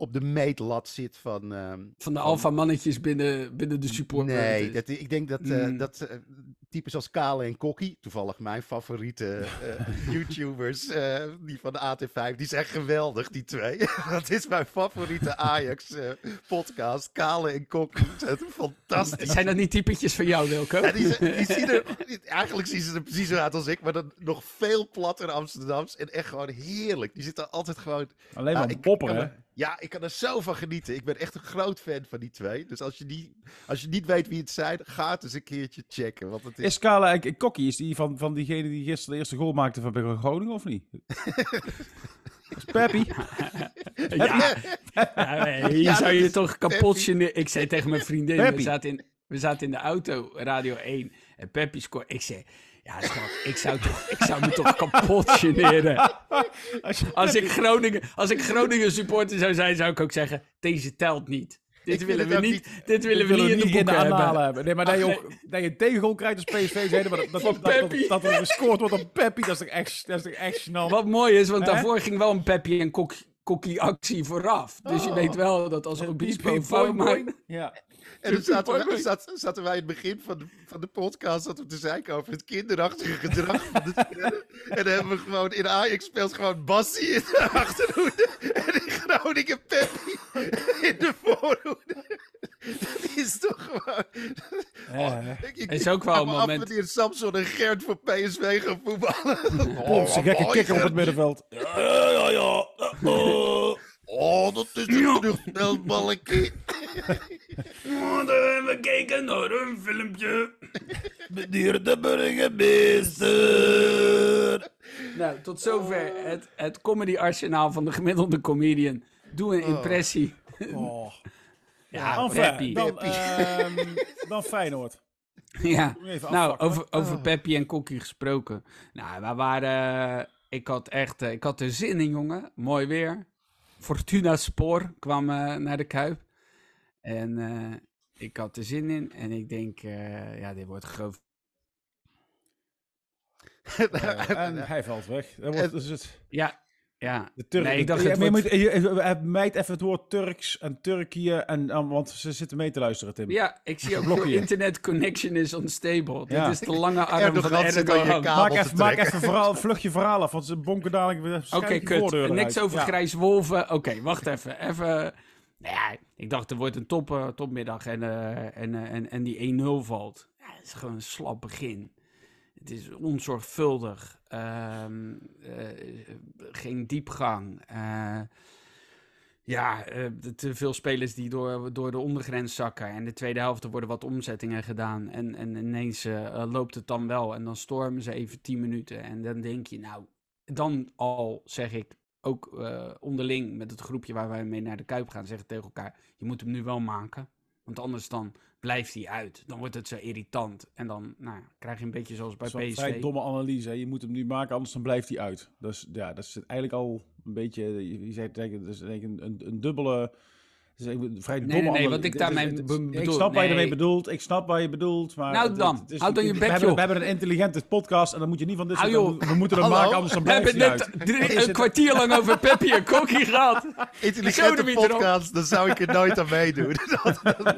op de meetlat zit van... ehm, Van de alfa-mannetjes binnen, binnen de support. Nee, dat, ik denk dat, eh, Mm. dat eh, types als Kale en Kokkie, toevallig mijn favoriete [LAUGHS] eh, YouTubers, eh, die van de AT5, die zijn geweldig, die twee. [LAUGHS] dat is mijn favoriete Ajax-podcast. Kale en Kokkie zijn fantastisch. Zijn dat niet typetjes van jou, Wilco? Ja, die, zien er, [LAUGHS] eigenlijk zien ze er precies zo uit als ik, maar dan nog veel platter Amsterdams en echt gewoon heerlijk. Die zitten altijd gewoon... Alleen maar ik popper, kan hè? er- Ja, ik kan er zo van genieten. Ik ben echt een groot fan van die twee. Dus als je, die, als je niet weet wie het zijn, ga het eens een keertje checken. Want het is... Is en Kokkie, is die van, van diegene die gisteren de eerste goal maakte van Groningen, of niet? Dat [LAUGHS] is Peppy. Ja, [LAUGHS] ja, nee, hier Ja, zou je is toch kapot generen. Ik zei tegen mijn [LAUGHS] vriendin, we zaten, in, we zaten in de auto, Radio 1, en Peppy scoort. Ik zei, ja schat, ik zou, toch, ik zou me toch kapot generen. [LAUGHS] Als ik, Groningen, als ik Groningen supporter zou zijn, zou ik ook zeggen, deze telt niet. Dit Ik willen we niet, dit willen we niet in de boeken hebben. hebben. Nee, maar dat je, ook, dat je een tegengoal krijgt als PSV, [LAUGHS] zeiden, maar dat, dat, dat, dat, er gescoord wordt op Peppy, dat is toch echt, dat is toch echt gênant. Wat mooi is, want daarvoor ging wel een Peppy en Kok- Kokkie actie vooraf. Dus je weet wel dat als Obispo een fout maakt... Ja. En dan zaten, wij, zaten in het begin van de, van de podcast zaten we te zeiken over het kinderachtige gedrag van de. En dan hebben we gewoon in Ajax speelt gewoon Bassie in de achterhoede. En in Groningen Peppy in de voorhoede. Dat is toch gewoon... Ja. Ik, ik, is ook wel een moment- wanneer Samson en Gert voor PSV gaan voetballen. Plons, een gekke kikker op het middenveld. Ja, ja, ja. Oh, oh, dat is een terugspelbalkje. We keken naar een filmpje. [LAUGHS] Meneer de burgemeester. Nou, tot zover het, het comedy arsenaal van de gemiddelde comedian. Doe een Oh. impressie. Oh. [LAUGHS] Ja, Enfin, Peppy. dan, ehm, dan Feyenoord. [LAUGHS] Ja. Nou, over, over Oh. Peppy en Kokkie gesproken. Nou, we waren... ik had echt... eh, ik had er zin in, jongen. Mooi weer. Fortuna Spoor kwam eh, naar de Kuip. En eh, ik had er zin in. En ik denk, eh, ja, dit wordt groot. [LAUGHS] Eh, en hij valt weg. Dat wordt, dus het, Ja, ja. de Turk, Nee, ik dacht, Ja, het wordt- moet, je, je- je- mijt even het woord Turks en Turkije. En, want ze zitten mee te luisteren, Tim. Ja, ik zie ook je. internet connection is unstable. Ja. Dit is de lange arm Erdogan van Erdogan. kabel Maak te even, maak even verhaal, vlug je verhaal af, want ze bonken dadelijk weer Oké, kut. Niks over Ja. grijs wolven. Oké, wacht even. Even. Nou ja, ik dacht, er wordt een top, eh, topmiddag en, eh, en, eh, en, en die 1-0 valt. Ja, het is gewoon een slap begin. Het is onzorgvuldig. Ehm, eh, geen diepgang. Ja, te veel spelers die door, door de ondergrens zakken. En de tweede helft er worden wat omzettingen gedaan. En, en ineens loopt het dan wel. En dan stormen ze even 10 minuten. En dan denk je, nou, dan al zeg ik ook eh, onderling met het groepje waar wij mee naar de Kuip gaan, zeggen tegen elkaar: je moet hem nu wel maken. Want anders dan blijft hij uit. Dan wordt het zo irritant. En dan nou, ja, krijg je een beetje zoals bij Dat is wel een PSV. vrij domme analyse. hè. Je moet hem nu maken, anders dan blijft hij uit. Dus ja, dat is eigenlijk al een beetje, je zei dat is denk een, een dubbele, een vrij Nee, domme nee, nee, wat ik Het daarmee het is- be- Ik bedoel- snap waar je ermee nee. bedoelt, ik snap waar je bedoelt, maar... Nou het- dan, het is- houd dan je we bek, hebben, joh. we hebben een intelligente podcast en dan moet je niet van dit soort... We moeten hem Hallo? maken, anders dan We blijft hebben hij net uit. drie- Is een het- kwartier lang over Peppy en Kokkie gehad. [LAUGHS] Intelligente podcast, dan zou ik er nooit aan meedoen. [LAUGHS]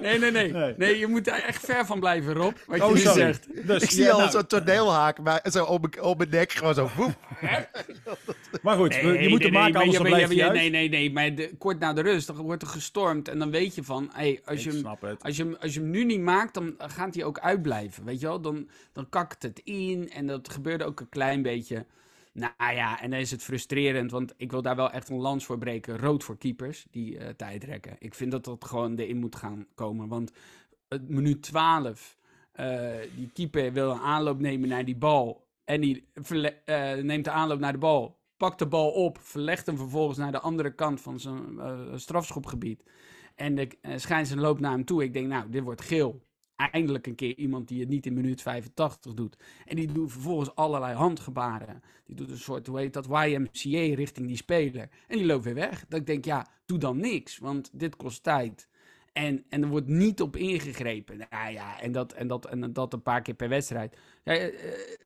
Nee, nee, nee. Nee. Nee, je moet daar echt ver van blijven, Rob. Wat je Oh, nu zegt. Dus, ik zie ja, al nou, zo'n toneelhaak maar, zo op mijn- op mijn nek, gewoon zo. woep. Maar goed, we- je moet hem maken, maar anders dan blijft. Nee, nee, nee. Maar kort na de rust dan wordt er gestormd. En dan weet je van, hey, als, je hem, als, je hem, als je hem nu niet maakt, dan gaat hij ook uitblijven. Weet je wel? Dan, dan kakt het in. En dat gebeurde ook een klein beetje. Nou ja, en dan is het frustrerend. Want ik wil daar wel echt een lans voor breken. Rood voor keepers die eh tijdrekken. Ik vind dat dat gewoon erin moet gaan komen. Want het minuut 12. eh, die keeper wil een aanloop nemen naar die bal. En die eh, neemt de aanloop naar de bal. Pakt de bal op. Verlegt hem vervolgens naar de andere kant van zijn eh, strafschopgebied. En de uh, schijnt loopt naar hem toe. Ik denk, nou, dit wordt geel. Eindelijk een keer iemand die het niet in minuut 85 doet. En die doet vervolgens allerlei handgebaren. Die doet een soort, hoe dat, YMCA richting die speler. En die loopt weer weg. Dat ik denk, ja, doe dan niks. Want dit kost tijd. En, en er wordt niet op ingegrepen. Nou ja, en dat, en, dat, en dat een paar keer per wedstrijd. Ja, eh, eh,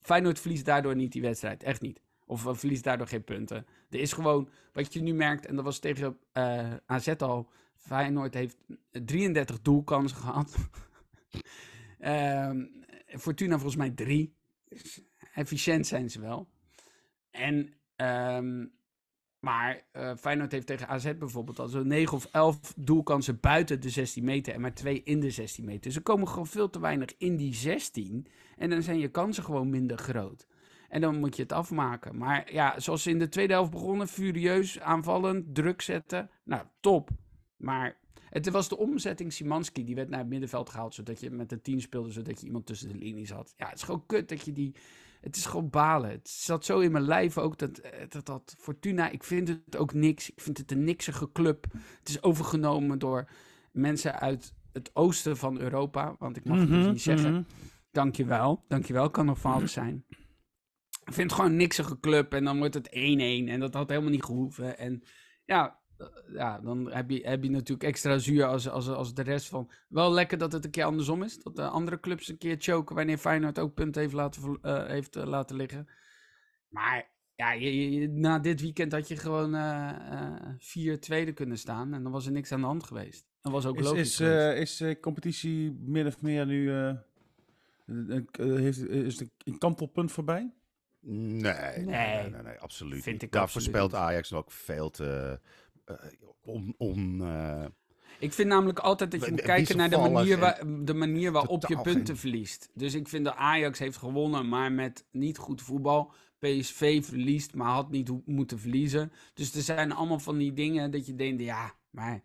Feyenoord verliest daardoor niet die wedstrijd. Echt niet. Of eh, verliest daardoor geen punten. Er is gewoon, wat je nu merkt, en dat was tegen eh, AZ al. Feyenoord heeft 33 doelkansen gehad. [LAUGHS] Ehm, Fortuna volgens mij drie. Efficiënt zijn ze wel. En, ehm, maar eh Feyenoord heeft tegen AZ bijvoorbeeld al zo'n 9 of 11 doelkansen buiten de 16 meter en maar twee in de 16 meter. Er komen gewoon veel te weinig in die 16 en dan zijn je kansen gewoon minder groot. En dan moet je het afmaken. Maar ja, zoals ze in de tweede helft begonnen, furieus, aanvallend, druk zetten. Nou, top. Maar het was de omzetting Simanski, die werd naar het middenveld gehaald, zodat je met de 10 speelde, zodat je iemand tussen de linies had. Ja, het is gewoon kut dat je die... Het is gewoon balen. Het zat zo in mijn lijf ook, dat, eh, dat, dat Fortuna, ik vind het ook niks. Ik vind het een niksige club. Het is overgenomen door mensen uit het oosten van Europa, want ik mag het dus niet zeggen. mhm. Dankjewel, dankjewel, kan nog alles zijn. Ik vind het gewoon een niksige club en dan wordt het 1-1 en dat had helemaal niet gehoeven. En ja, eh, ja dan heb je, heb je natuurlijk extra zuur als, als, als de rest van... Wel lekker dat het een keer andersom is, dat de andere clubs een keer choken wanneer Feyenoord ook punten heeft laten, eh, heeft, eh, laten liggen. Maar ja, je, na dit weekend had je gewoon eh, vier tweede kunnen staan en dan was er niks aan de hand geweest. Dat was ook Is, logisch is, is competitie min of meer nu... een- een- heeft, is een kantelpunt voorbij? Nee, nee, nee, nee, nee, absoluut Vind ik absoluut speelt niet. Ajax ook veel te eh, on... on eh, Ik vind namelijk altijd dat je moet kijken naar de manier, waar, de manier waarop je punten verliest. Dus ik vind dat Ajax heeft gewonnen, maar met niet goed voetbal. PSV verliest, maar had niet moeten verliezen. Dus er zijn allemaal van die dingen dat je denkt, ja, maar...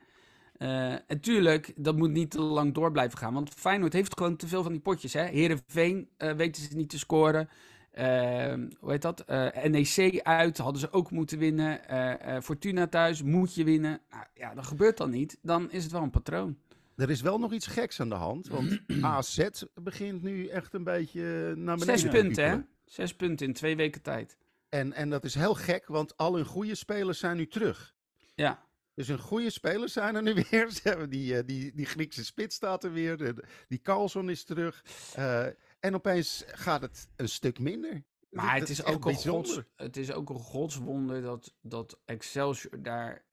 en tuurlijk, dat moet niet te lang door blijven gaan. Want Feyenoord heeft gewoon te veel van die potjes. Hè? Heerenveen eh weten ze niet te scoren. Ehm, hoe heet dat? Eh, NEC uit hadden ze ook moeten winnen. Eh, eh, Fortuna thuis moet je winnen. Nou, ja, dat gebeurt dan niet. Dan is het wel een patroon. Er is wel nog iets geks aan de hand, want [CLEARS THROAT] AZ begint nu echt een beetje naar beneden Zes te punten, hè? Zes punten in twee weken tijd. En, en dat is heel gek, want al hun goede spelers zijn nu terug. Ja. Dus hun goede spelers zijn er nu [LAUGHS] weer. Ze hebben die, die, die Griekse spits staat er weer. die Carlson is terug. Eh, en opeens gaat het een stuk minder. Maar Dat het is, ook een gods, het is ook een godswonder dat, dat Excelsior daar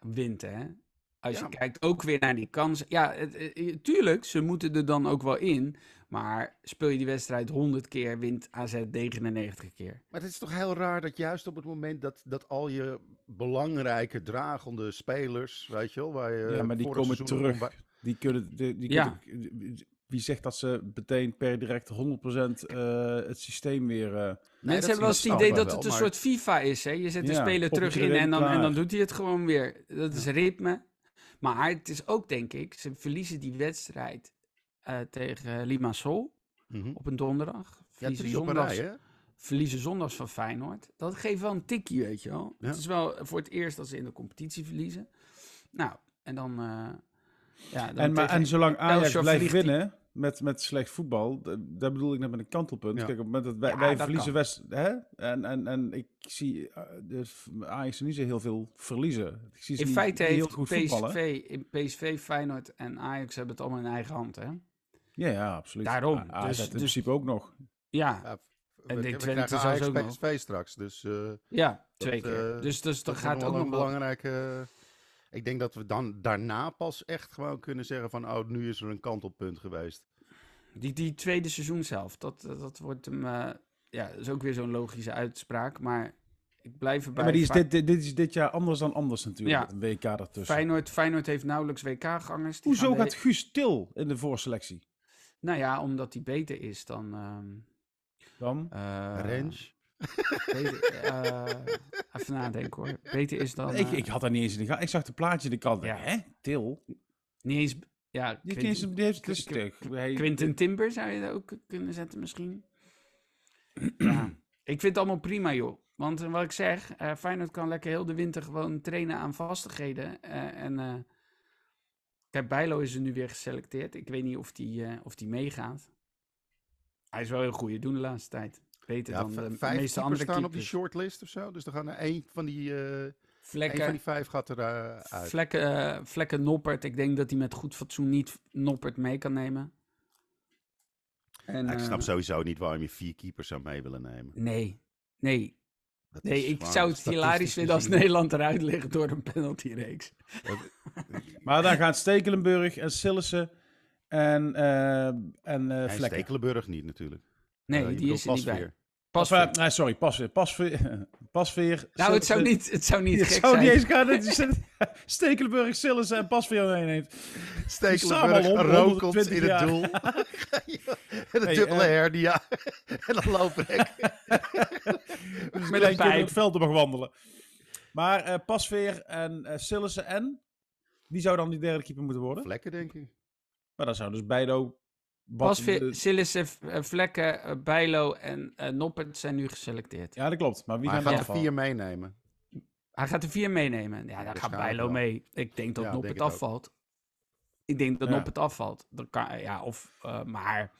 wint, hè? Als Ja. je kijkt ook weer naar die kansen. Ja, het, eh, tuurlijk, ze moeten er dan ook wel in. Maar speel je die wedstrijd 100 keer, wint AZ 99 keer. Maar het is toch heel raar dat juist op het moment dat, dat al je belangrijke dragende spelers, weet je wel, waar je Ja, maar die komen terug. bij- Die kunnen, die, die Ja. kunnen- wie zegt dat ze meteen per direct 100% eh, het systeem weer... eh, Nee, Mensen hebben wel eens het idee dat het een soort FIFA is, hè? Je zet de Ja, speler terug in en dan, en dan doet hij het gewoon weer. Dat is ritme. Maar het is ook, denk ik, ze verliezen die wedstrijd eh, tegen Limassol Mhm. op een donderdag. Ja, Verliezen drie op een zondags, rij, hè? verliezen zondags van Feyenoord. Dat geeft wel een tikje, weet je wel. Ja. Het is wel voor het eerst dat ze in de competitie verliezen. Nou, en dan... eh, ja, dan En, maar, tegen en zolang Ajax blijft winnen met, met slecht voetbal, daar bedoel ik net met een kantelpunt. Ja. Kijk, op het moment dat wij, Ja, wij dat verliezen kan. West, hè? En, en, en ik zie de F- Ajax niet zo heel veel verliezen. Ik zie ze In niet- feite niet heel heeft goed voetballen. PSV, in PSV, Feyenoord en Ajax hebben het allemaal in eigen hand, hè? Ja, ja, absoluut. Daarom. A- AZ Dus- in dus- principe ook nog. Ja, Ja, En we, denk we Twente zelfs Ajax ook nog. PSV straks, dus... eh, ja twee Dat, keer. eh, dus dus dat dat gaat ook wel nog een belangrijke... Ik denk dat we dan daarna pas echt gewoon kunnen zeggen van... Oh, nu is er een kantelpunt geweest. Die, die tweede seizoen zelf, dat, dat wordt hem... eh, ja, dat is ook weer zo'n logische uitspraak, maar ik blijf Ja, erbij. maar die is dit, dit, dit is dit jaar anders dan anders natuurlijk. Ja. Een WK ertussen. Feyenoord, Feyenoord heeft nauwelijks WK-gangers. Hoezo gaan de- gaat Guus Til in de voorselectie? Nou ja, omdat hij beter is dan... ehm Dan? eh, Range. Beter- eh, even nadenken hoor. Beter is dan... ik, eh, ik had daar niet eens in de gaten. Ik zag de plaatje de kant. Ja. Hè? Til? Niet eens... Ja, die heeft het stuk. Quinten Timber zou je er ook kunnen zetten misschien. [CLEARS THROAT] ja, ik vind het allemaal prima joh. Want eh, wat ik zeg, eh Feyenoord kan lekker heel de winter gewoon trainen aan vastigheden. eh, en eh kijk, Bijlo is er nu weer geselecteerd. Ik weet niet of die, eh, of die meegaat. Hij is wel heel goed doen de laatste tijd. Beter Ja, dan de vijf meeste keepers andere staan op die shortlist of zo. Dus dan gaan er één van die, eh, één Vlekken, van die vijf gaat er eh, uit. vlekken, eh, vlekken Noppert. Ik denk dat hij met goed fatsoen niet Noppert mee kan nemen. En, Ja, ik snap sowieso niet waarom je vier keepers zou mee willen nemen. Nee, nee, Dat Nee, ik zou het hilarisch vinden als Nederland eruit ligt door een penaltyreeks. [LAUGHS] Maar dan gaan Stekelenburg en Sillissen en, eh en eh En Vlekken. Stekelenburg niet natuurlijk. Nee, die is er niet bij. Pasveer. Pas. Of, nee, sorry, Pasveer. Pasveer. [LAUGHS] Pasveer nou, het zou niet, het zou niet [LAUGHS] Het gek zou zijn. niet eens gaan [LAUGHS] Stekelenburg, Sillissen en Pasveer meeneemt. Stekelenburg 120 in het doel. en een Hey, dubbele eh, hernia. en dan looprek. Dus Met een pijp. het veld mag wandelen. Maar eh Pasveer en eh Sillissen en... Wie zou dan die derde keeper moeten worden? Vlekken, denk ik. Maar dan zou dus Bijlo... Sillissen, eh, Vlekken, eh, Bijlo en eh Noppert zijn nu geselecteerd. Ja, dat klopt. Maar wie Maar hij gaan gaat er er vier meenemen. Hij gaat er vier meenemen. Ja, daar gaat waarschijnlijk Bijlo wel. mee. Ik denk dat Ja, Noppert denk het ook. afvalt. Ik denk dat Ja. Noppert afvalt. Dat kan, ja, of, eh, maar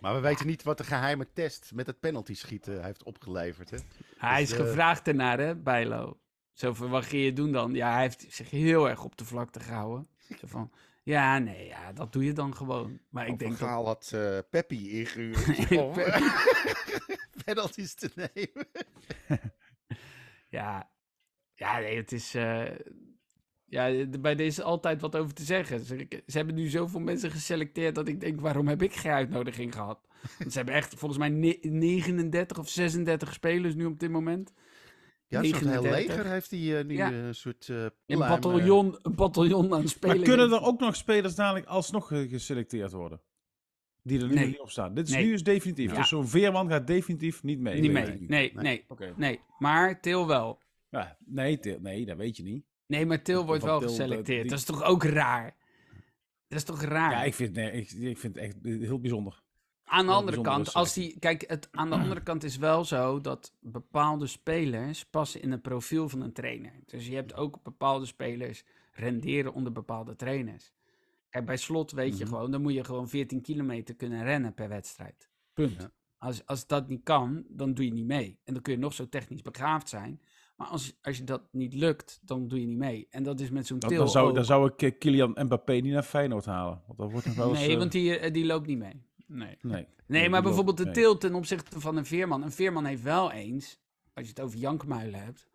Maar we weten niet wat de geheime test met het penalty schieten heeft opgeleverd. Hè? hij Dus, is gevraagd ernaar, hè, Bijlo. Zo van, wat ga je doen dan? Ja, hij heeft zich heel erg op de vlakte gehouden. Zo van, ja, nee, ja, dat doe je dan gewoon. Maar ik denk dat... Gaal had eh Peppi ingehuurd [LAUGHS] om [LAUGHS] penalties te nemen. [LAUGHS] Ja, ja nee, het is... eh, ja, bij deze is altijd wat over te zeggen. Ze, ze hebben nu zoveel mensen geselecteerd dat ik denk, waarom heb ik geen uitnodiging gehad? Want ze hebben echt volgens mij ne- 39 of 36 spelers nu op dit moment. Ja, zo'n heel 39. leger heeft hij eh, nu Ja. eh, een soort eh Een bataljon, een bataljon aan spelers. Maar kunnen er ook nog spelers dadelijk alsnog geselecteerd worden? Die er nu Nee. niet op staan. Dit is Nee. nu is definitief. Ja. Dus zo'n Veerman gaat definitief niet mee. Niet mee. Nee, Nee. nee, Oké. nee. Maar Til wel. Ja, nee, Til- nee, dat weet je niet. Nee, maar Til wordt wel Til, geselecteerd. die- Dat is toch ook raar? Dat is toch raar? Ja, ik vind, nee, ik, ik vind het echt heel bijzonder. Aan de andere kant, als die, kijk, het, aan de andere kant is wel zo dat bepaalde spelers passen in het profiel van een trainer. Dus je hebt ook bepaalde spelers renderen onder bepaalde trainers. Kijk, bij slot weet je Mhm. gewoon, dan moet je gewoon 14 kilometer kunnen rennen per wedstrijd. Punt. Ja. Als, als dat niet kan, dan doe je niet mee. En dan kun je nog zo technisch begaafd zijn. Maar als, als je dat niet lukt, dan doe je niet mee. En dat is met zo'n Til dan, zou, ook. dan zou ik eh, Kylian Mbappé niet naar Feyenoord halen. Want dat wordt nog wel eens... Nee, eh, want die, eh, die loopt niet mee. Nee. Nee, Nee, maar bijvoorbeeld de nee. til ten opzichte van een veerman. Een veerman heeft wel eens, als je het over jankmuilen hebt,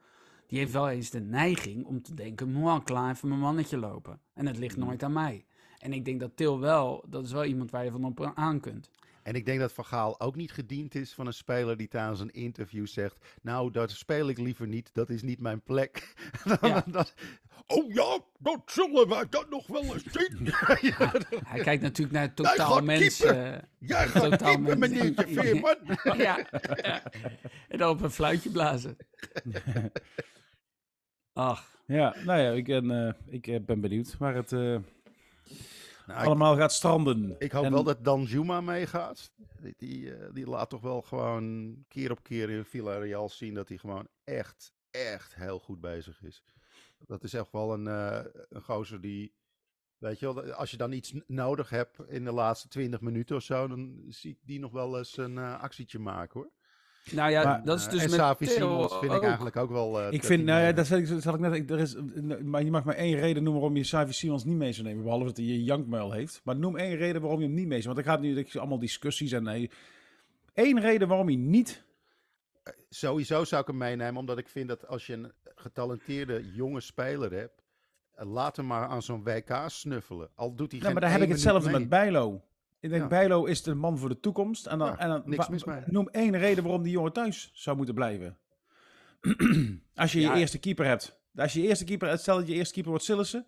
die heeft wel eens de neiging om te denken, "Mwah, klaar even mijn mannetje lopen. En het ligt Mm. nooit aan mij. En ik denk dat Til wel, dat is wel iemand waar je van op aan kunt. En ik denk dat Van Gaal ook niet gediend is van een speler die tijdens een interview zegt... Nou, daar speel ik liever niet, dat is niet mijn plek. [LAUGHS] Ja. dan- oh ja, dat zullen wij dat nog wel eens zien. [LAUGHS] ja, Hij kijkt natuurlijk naar totaal gaat mens. keeper. eh, jij gaat Totaal keeper, mens- meneertje Veerman. ja, [LAUGHS] ja. En dan op een fluitje blazen. Ach, Ja, nou ja, ik ben, eh, ik eh, ben benieuwd waar het eh, Nou, ik- allemaal gaat stranden. Ik hoop En- wel dat Dan Juma meegaat. Die, die, eh, die laat toch wel gewoon keer op keer in Villarreal zien dat hij gewoon echt, echt heel goed bezig is. Dat is echt wel een, eh, een gozer die, weet je wel, als je dan iets nodig hebt in de laatste 20 minuten of zo, dan zie ik die nog wel eens een eh, actietje maken hoor. Nou ja, Maar, dat is Eh, dus en met Savi Simons vind ik eigenlijk ook wel... eh, Ik vind, nou ja, mee- dat zal ik, zal ik net, ik- er is, maar je mag maar één reden noemen waarom je Savi Simons niet mee zou nemen, behalve dat hij een jankmuil heeft. Maar noem één reden waarom je hem niet mee zou, want er gaat nu ik allemaal discussies en nee. Eén reden waarom hij niet, Sowieso zou ik hem meenemen, omdat ik vind dat als je een getalenteerde jonge speler hebt, eh, laat hem maar aan zo'n WK snuffelen. Al doet hij nou, geen maar daar heb ik één hetzelfde met. Bijlo. Ik denk, Ja. Bijlo is de man voor de toekomst. En dan, Ja, en dan niks wa- mis mee. noem één reden waarom die jongen thuis zou moeten blijven. [CLEARS THROAT] als je Ja. je eerste keeper hebt. Als je eerste keeper, stel dat je eerste keeper wordt Sillissen.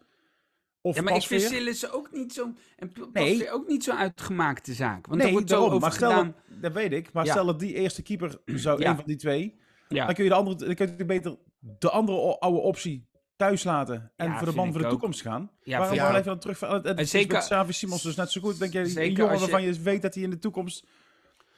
Of Ja, maar ik vind. Sillissen ook niet zo'n... En Nee. Ook niet zo'n uitgemaakte zaak. Want nee, wordt zo daarom. over Maar stel gedaan. dat, dat weet ik. Maar Ja. stel dat die eerste keeper zou, Ja. een van die twee. Ja. Dan kun je de andere, dan kun je beter de andere oude optie thuis laten. En Ja, voor de man voor de ook. toekomst gaan. Ja, Waarom blijf je dan terug? van- Het, het En is zeker- met Xavi Simons dus net zo goed. Denk je, een Zeker jongen je- waarvan je weet dat hij in de toekomst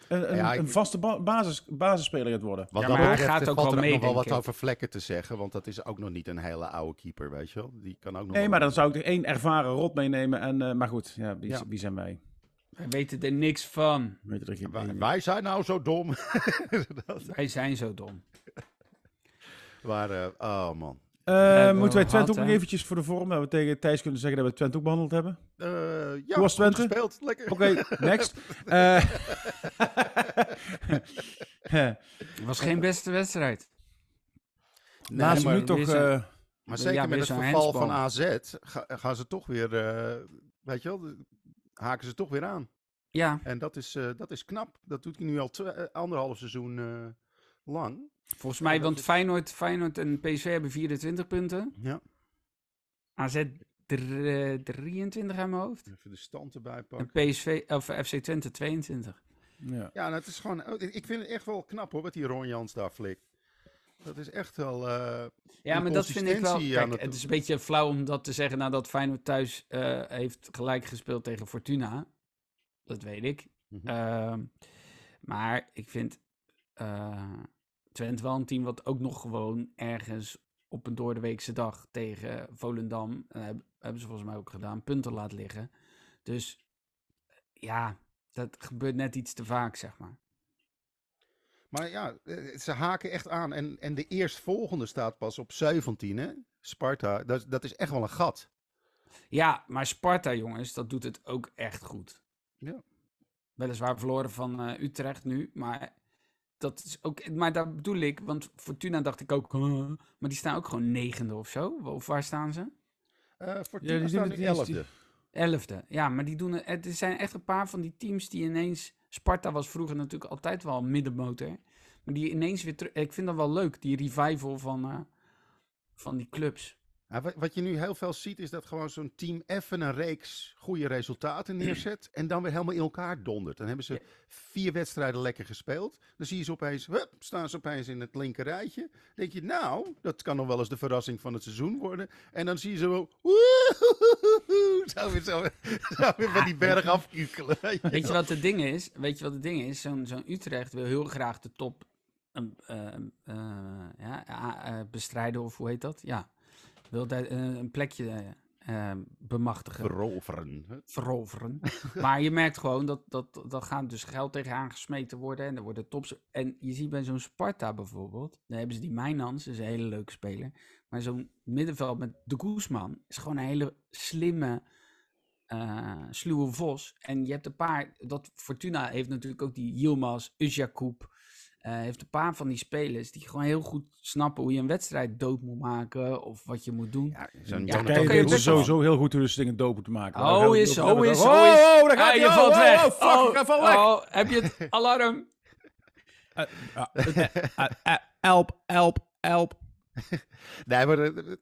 een, een, Ja, ik- een vaste ba- basis, basisspeler gaat worden. Wat Ja, maar hij betreft gaat ook valt wel er mee, nog wel wat ik. over vlekken te zeggen, want dat is ook nog niet een hele oude keeper, weet je wel. Die kan ook nog Nee, maar dan zou ik er één ervaren rot meenemen. En, eh, maar goed, ja, wie, Ja. wie zijn wij? Wij weten er niks van. Wij, wij zijn nou zo dom. Dat- [LAUGHS] Wij zijn zo dom. maar, eh, oh man. Eh, hebben moeten wij we Twente ook nog eventjes voor de vorm, dat we tegen Thijs kunnen zeggen dat we Twente ook behandeld hebben? Eh, ja, Hoe was goed Twente? gespeeld. Lekker. Oké, [LAUGHS] next. Eh, [LAUGHS] Het was geen beste wedstrijd. Nee, laatste maar, minuut toch... eh, maar zeker met het verval van. AZ ga- gaan ze toch weer, eh, weet je wel, haken ze toch weer aan. Ja, En dat is, eh, dat is knap. Dat doet hij nu al anderhalf seizoen eh, lang. Volgens mij, dat want is- Feyenoord, Feyenoord en PSV hebben 24 punten. Ja. AZ dr- eh, 23 aan mijn hoofd. Even de stand erbij En pakken. PSV, of FC Twente 22. ja. Ja, nou, het is gewoon, oh, ik vind het echt wel knap hoor, wat die Ron Jans daar flikt. Dat is echt wel... eh, Ja, maar dat vind ik wel... Kijk, het- het is een beetje flauw om dat te zeggen nadat Feyenoord thuis eh, heeft gelijk gespeeld tegen Fortuna. Dat weet ik. Mhm. Ehm, maar ik vind eh Twente wel een team wat ook nog gewoon ergens op een doordeweekse dag tegen Volendam, eh, heb- hebben ze volgens mij ook gedaan, punten laat liggen. Dus ja, dat gebeurt net iets te vaak, zeg maar. Maar ja, eh, ze haken echt aan. En, en de eerstvolgende staat pas op 17, hè? Sparta. Dat, dat is echt wel een gat. Ja, maar Sparta, jongens, dat doet het ook echt goed. Ja. Weliswaar verloren van eh, Utrecht nu, maar dat is ook. Maar daar bedoel ik, want Fortuna dacht ik ook, "Huh?" maar die staan ook gewoon negende of zo. Of waar staan ze? Eh Fortuna Ja, die staat doen nu elfde. Elfde. Ja, maar die doen het. Het zijn echt een paar van die teams die ineens. Sparta was vroeger natuurlijk altijd wel een middenmotor. Maar die ineens weer terug. Ik vind dat wel leuk, die revival van, eh, van die clubs. Ja, wat, je nu heel veel ziet, is dat gewoon zo'n team even een reeks goede resultaten neerzet. [CLEARS THROAT] en dan weer helemaal in elkaar dondert. Dan hebben ze vier wedstrijden lekker gespeeld. Dan zie je ze opeens, hup, staan ze opeens in het linker rijtje. Dan denk je, nou, dat kan nog wel eens de verrassing van het seizoen worden. En dan zie je ze wel, woehoehoe, [LAUGHS] zo weer, zo, zo weer van die berg afkukelen. [LAUGHS] Weet je wat het ding is? Weet je wat het ding is? Zo'n zo'n Utrecht wil heel graag de top eh, ja, eh, eh, bestrijden, of hoe heet dat? Ja, wil daar eh, een plekje eh, eh, bemachtigen, Veroveren. hè? veroveren. [LAUGHS] maar je merkt gewoon dat, dat dat gaat dus geld tegenaan gesmeten worden en er worden tops. En je ziet bij zo'n Sparta bijvoorbeeld, dan hebben ze die Mijnans, dat is een hele leuke speler. Maar zo'n middenveld met de Guzman is gewoon een hele slimme, eh sluwe vos. En je hebt een paar, dat Fortuna heeft natuurlijk ook die Yilmaz, Uzjakoub. Eh heeft een paar van die spelers die gewoon heel goed snappen hoe je een wedstrijd dood moet maken of wat je moet doen. Ja, zo'n Ja, weet sowieso heel goed hoe ze dingen dopen te maken. Oh, is zo, over hebben. is Oh, zo, is- Oh, daar gaat Ah, hij. je Oh, valt oh, weg. oh, fuck, hij valt weg. oh, heb je het [LAUGHS] alarm? Ah, ah, Help, help, help. [LAUGHS] Nee, maar eh, eh,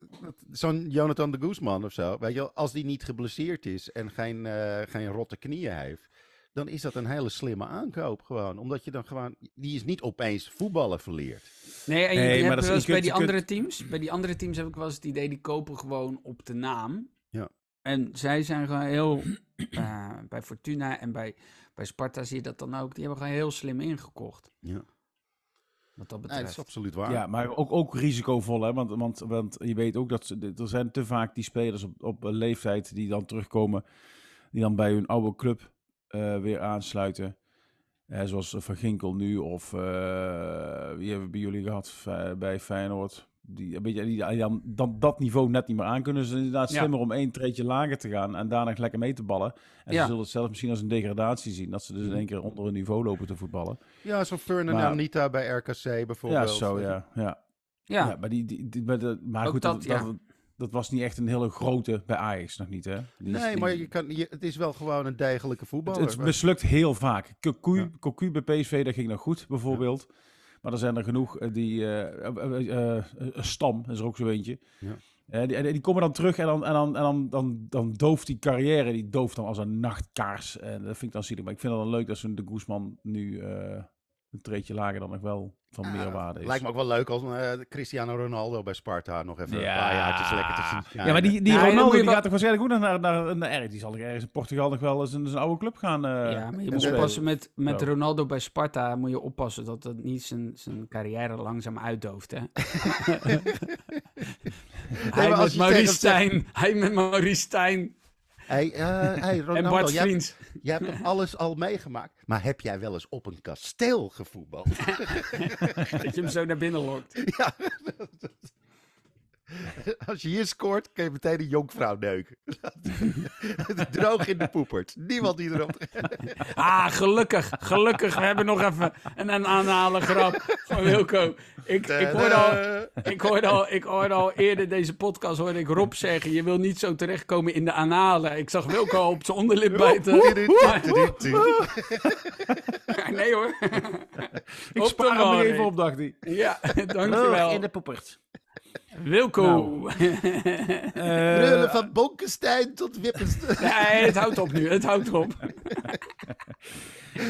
zo'n Jonathan de Guzman of zo, weet je wel, als die niet geblesseerd is en geen, eh, geen rotte knieën heeft, dan is dat een hele slimme aankoop gewoon. Omdat je dan gewoon, die is niet opeens voetballen verleerd. Nee, en je, Nee, hebt dat is- wel eens bij die kunt- andere teams. Bij die andere teams heb ik wel eens het idee, die kopen gewoon op de naam. Ja. En zij zijn gewoon heel, [CLEARS THROAT] eh, bij Fortuna en bij, bij Sparta zie je dat dan ook. Die hebben gewoon heel slim ingekocht. Ja. Wat dat Nee, dat betreft. is absoluut waar. Ja, maar ook, ook risicovol, hè? Want, want, want je weet ook dat ze, er zijn te vaak die spelers op, op een leeftijd die dan terugkomen, die dan bij hun oude club eh, weer aansluiten. Eh, zoals Van Ginkel nu, of eh, wie hebben we bij jullie gehad bij Feyenoord? Die, een beetje, die, dan, dan dat niveau net niet meer aan kunnen. Dus het is inderdaad Ja. slimmer om één treetje lager te gaan en daarna lekker mee te ballen. En Ja. ze zullen het zelfs misschien als een degradatie zien, dat ze dus in één keer onder hun niveau lopen te voetballen. Ja, zo'n Fernand Maar- Anita bij RKC Ja, bijvoorbeeld. zo, ja. ja. Ja, Ja, maar, die, die, die- maar, de- maar Ook goed, dat, dat, ja. dat, dat was niet echt een hele grote bij Ajax nog niet, hè? Die Nee, die- maar je kan, je, het is wel gewoon een degelijke het, voetballer. het mislukt heel vaak. Cocu, Ja. Cocu bij PSV, dat ging nog goed, bijvoorbeeld. Maar er zijn er genoeg eh, die... eh, eh, Stam is er ook zo eentje. Ja. Die, die komen dan terug en, dan, en, dan, en dan, dan, dan dooft die carrière, die dooft dan als een nachtkaars. En dat vind ik dan zielig. Maar ik vind het dan leuk dat zo'n de Guzman nu eh, een treetje lager dan nog wel van Ah, meerwaarde is. Lijkt me ook wel leuk als eh, Cristiano Ronaldo bij Sparta nog even Ja. een paar jaartjes lekker te zien. Ja, maar die, die Ronaldo die wel- gaat toch waarschijnlijk ook naar, naar, naar, naar die zal ergens in Portugal nog wel eens in zijn oude club gaan. eh ja, maar je moet spelen. oppassen met, met Zo. Ronaldo bij Sparta. Moet je oppassen dat dat niet zijn, zijn carrière langzaam uitdooft. Hè? [LAUGHS] hij met Maurice Stijn. Hij met Maurice Stijn. Hey, eh, hey, [LAUGHS] En Ronaldo, Bart jij, Vriends. jij hebt alles al meegemaakt. Maar heb jij wel eens op een kasteel gevoetbald? [LAUGHS] Dat je hem zo naar binnen lokt. [LAUGHS] ja. [LAUGHS] Als je hier scoort, kun je meteen een jonkvrouw neuken. [LAUGHS] Droog in de poepert. Niemand die erop... [LAUGHS] Ah, gelukkig. Gelukkig. We hebben nog even een, een aanhalen grap van Wilco. Ik, ik, hoorde al, ik, hoorde al, ik hoorde al eerder deze podcast hoorde ik Rob zeggen... je wil niet zo terechtkomen in de analen. Ik zag Wilco al op zijn onderlip bijten. nee hoor. Ik spaar hem even op, dacht hij. Ja, dankjewel. de poepert. Wilco. Nou. [LAUGHS] Brullen van Bonkenstein tot Wippenstein. [LAUGHS] nee, het houdt op nu. Het houdt op. [LAUGHS]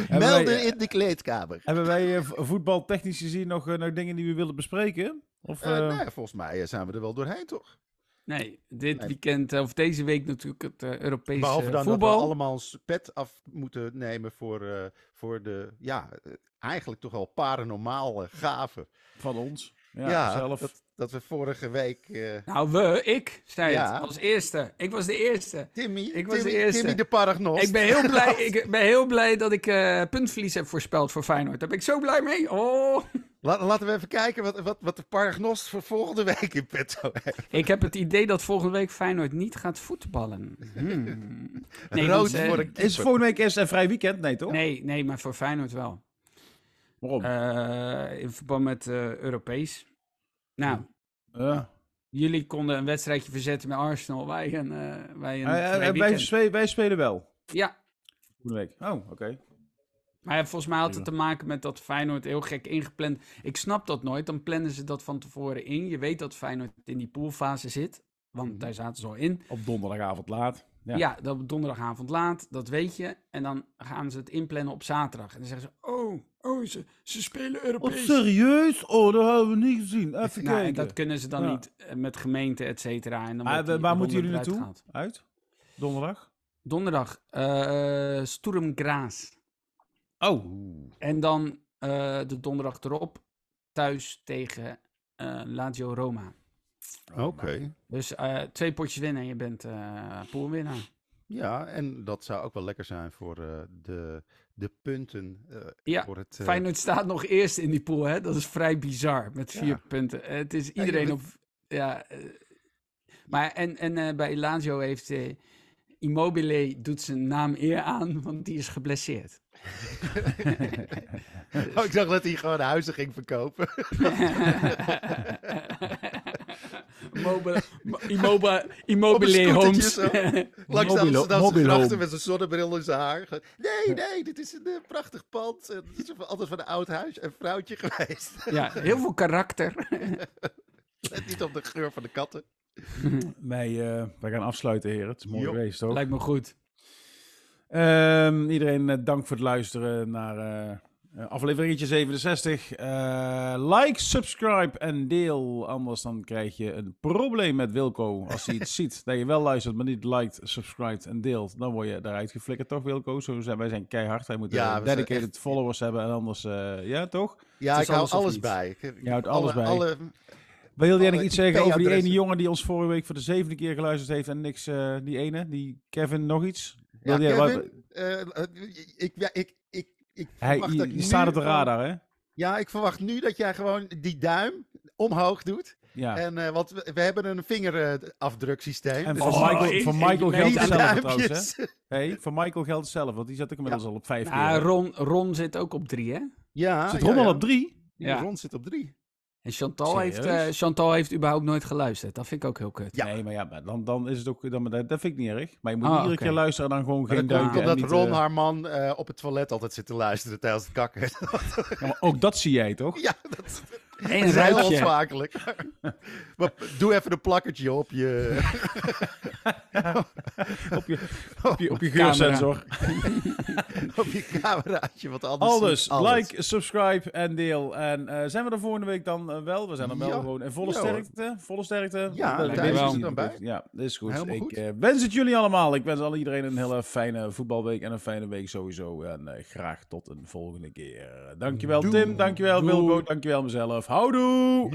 Melden in de kleedkamer. Hebben wij eh, vo- voetbaltechnisch gezien nog, eh, nog dingen die we willen bespreken? Of, Eh, eh, nou, volgens mij eh, zijn we er wel doorheen, toch? Nee, dit Nee. weekend, of deze week natuurlijk het eh, Europese Behalve dan voetbal. dat we allemaal ons pet af moeten nemen voor, eh, voor de, ja, eh, eigenlijk toch wel paranormale gaven. van ons? Ja, Ja, zelf. dat, dat we vorige week... eh, Nou, we, ik, zei Ja. het, als eerste. Ik was de eerste. Timmy, Ik was de eerste. Timmy de Paragnost. Ik ben heel blij, [LAUGHS] ik ben heel blij dat ik eh puntverlies heb voorspeld voor Feyenoord. Daar ben ik zo blij mee. Oh. Laten we even kijken wat, wat, wat de Paragnost voor volgende week in petto heeft. Ik heb het idee dat volgende week Feyenoord niet gaat voetballen. Hmm. [LAUGHS] Nee, Rood want, eh, voor een Is volgende week eerst een vrij weekend? Nee, toch? Nee, nee, maar voor Feyenoord wel. Waarom? Eh, in verband met eh, Europees. Nou, Ja. jullie konden een wedstrijdje verzetten met Arsenal. Wij een, eh wij een Eh, eh, wij, spelen, wij spelen wel. Ja, Volgende week. Oh, oké. Maar volgens mij had het te maken met dat Feyenoord heel gek ingepland. Ik snap dat nooit. Dan plannen ze dat van tevoren in. Je weet dat Feyenoord in die poolfase zit. Want daar zaten ze al in. Op donderdagavond laat. Ja. Ja, dat op donderdagavond laat, dat weet je. En dan gaan ze het inplannen op zaterdag. En dan zeggen ze, oh, oh ze, ze spelen Europees. serieus? Oh, dat hebben we niet gezien. Even Nou, en dat kunnen ze dan Ja. niet eh, met gemeente, et cetera. En dan Ah, die waar moeten jullie naartoe? gehaald. Uit? Donderdag? Donderdag, eh Sturm Graz. Oh. En dan eh, de donderdag erop thuis tegen eh Lazio Roma. Oké. Dus eh, twee potjes winnen en je bent eh poolwinnaar. Ja, en dat zou ook wel lekker zijn voor eh, de, de punten. eh, Ja, voor het, eh, Feyenoord staat nog eerst in die pool, hè? Dat is vrij bizar, met vier Ja. punten. Eh, het is iedereen op... Ja, maar en, en bij Lazio heeft Immobile doet zijn naam eer aan, want die is geblesseerd. [LAUGHS] oh, ik zag dat hij gewoon huizen ging verkopen. [LAUGHS] Mobile, immobile, immobile Homes. [LAUGHS] Langs de Amsterdamse grachten met zijn zonnebril in zijn haar. Nee, nee, dit is een eh, prachtig pand. Het is altijd van een oud huis en vrouwtje geweest. ja, heel veel karakter. [LAUGHS] Let niet op de geur van de katten. [LAUGHS] Wij, eh, wij gaan afsluiten, heren. Het is mooi geweest, toch? Lijkt me goed. Ehm, iedereen eh, dank voor het luisteren naar eh afleveringetje 67. Eh, like, subscribe en deel. Anders dan krijg je een probleem met Wilco. Als hij het [LAUGHS] ziet dat je wel luistert, maar niet liked, subscribed en deelt. Dan word je eruit geflikkerd, toch Wilco? Zo zijn, wij zijn keihard. Wij moeten Ja, dedicated echt- followers hebben. En anders, eh, ja toch? Ja, ik hou alles bij. Ik- Je houdt alles bij. Alle, Wilde jij nog iets zeggen over die ene jongen die ons vorige week voor de zevende keer geluisterd heeft en niks, die ene, die Kevin nog iets? ja, Wilde jij- Kevin, ik, ja, ik, ik, ik Hij, je, dat je nu staat op de radar, hè? Ja, ik verwacht nu dat jij gewoon die duim omhoog doet. Ja. En, eh, want we, we hebben een vingerafdruksysteem. En dus voor Oh, Michael, ik- voor ik- Michael ik- geldt hetzelfde trouwens, hè? [LAUGHS] Hey, voor Michael geldt hetzelfde, want die zat ik inmiddels al op vijf keer. Ah, hè? Ron, Ron zit ook op drie, hè? Ja, Zit ja, Ron al ja. op drie? Ja, Ja. Ron zit op drie. En Chantal heeft, eh, Chantal heeft überhaupt nooit geluisterd. Dat vind ik ook heel kut. Ja. Nee, maar ja, maar dan, dan is het ook... Dan, dat, dat vind ik niet erg. Maar je moet Ah, iedere keer luisteren en dan gewoon Maar geen dat duiken. en omdat niet, Ron eh, haar man eh, op het toilet altijd zit te luisteren tijdens het kakken. ja, maar ook dat zie jij, toch? [LAUGHS] ja, dat is, Eén dat is heel ruitje. onsmakelijk. [LAUGHS] maar doe even een plakkertje op je... [LAUGHS] Op je, op je, op je geursensor. [LAUGHS] op je cameraatje, want anders alles. like, subscribe en deel. En eh, zijn we er volgende week dan eh, wel? We zijn er wel Ja. gewoon in volle Ja, sterkte. Volle sterkte. Ja, Dat- is er ik dan bij. Ja, dat is goed. Helemaal ik goed. eh, wens het jullie allemaal. Ik wens alle iedereen een hele fijne voetbalweek en een fijne week sowieso. En graag tot een volgende keer. Dankjewel. Tim, dankjewel. Wilco, dankjewel mezelf. Houdoe!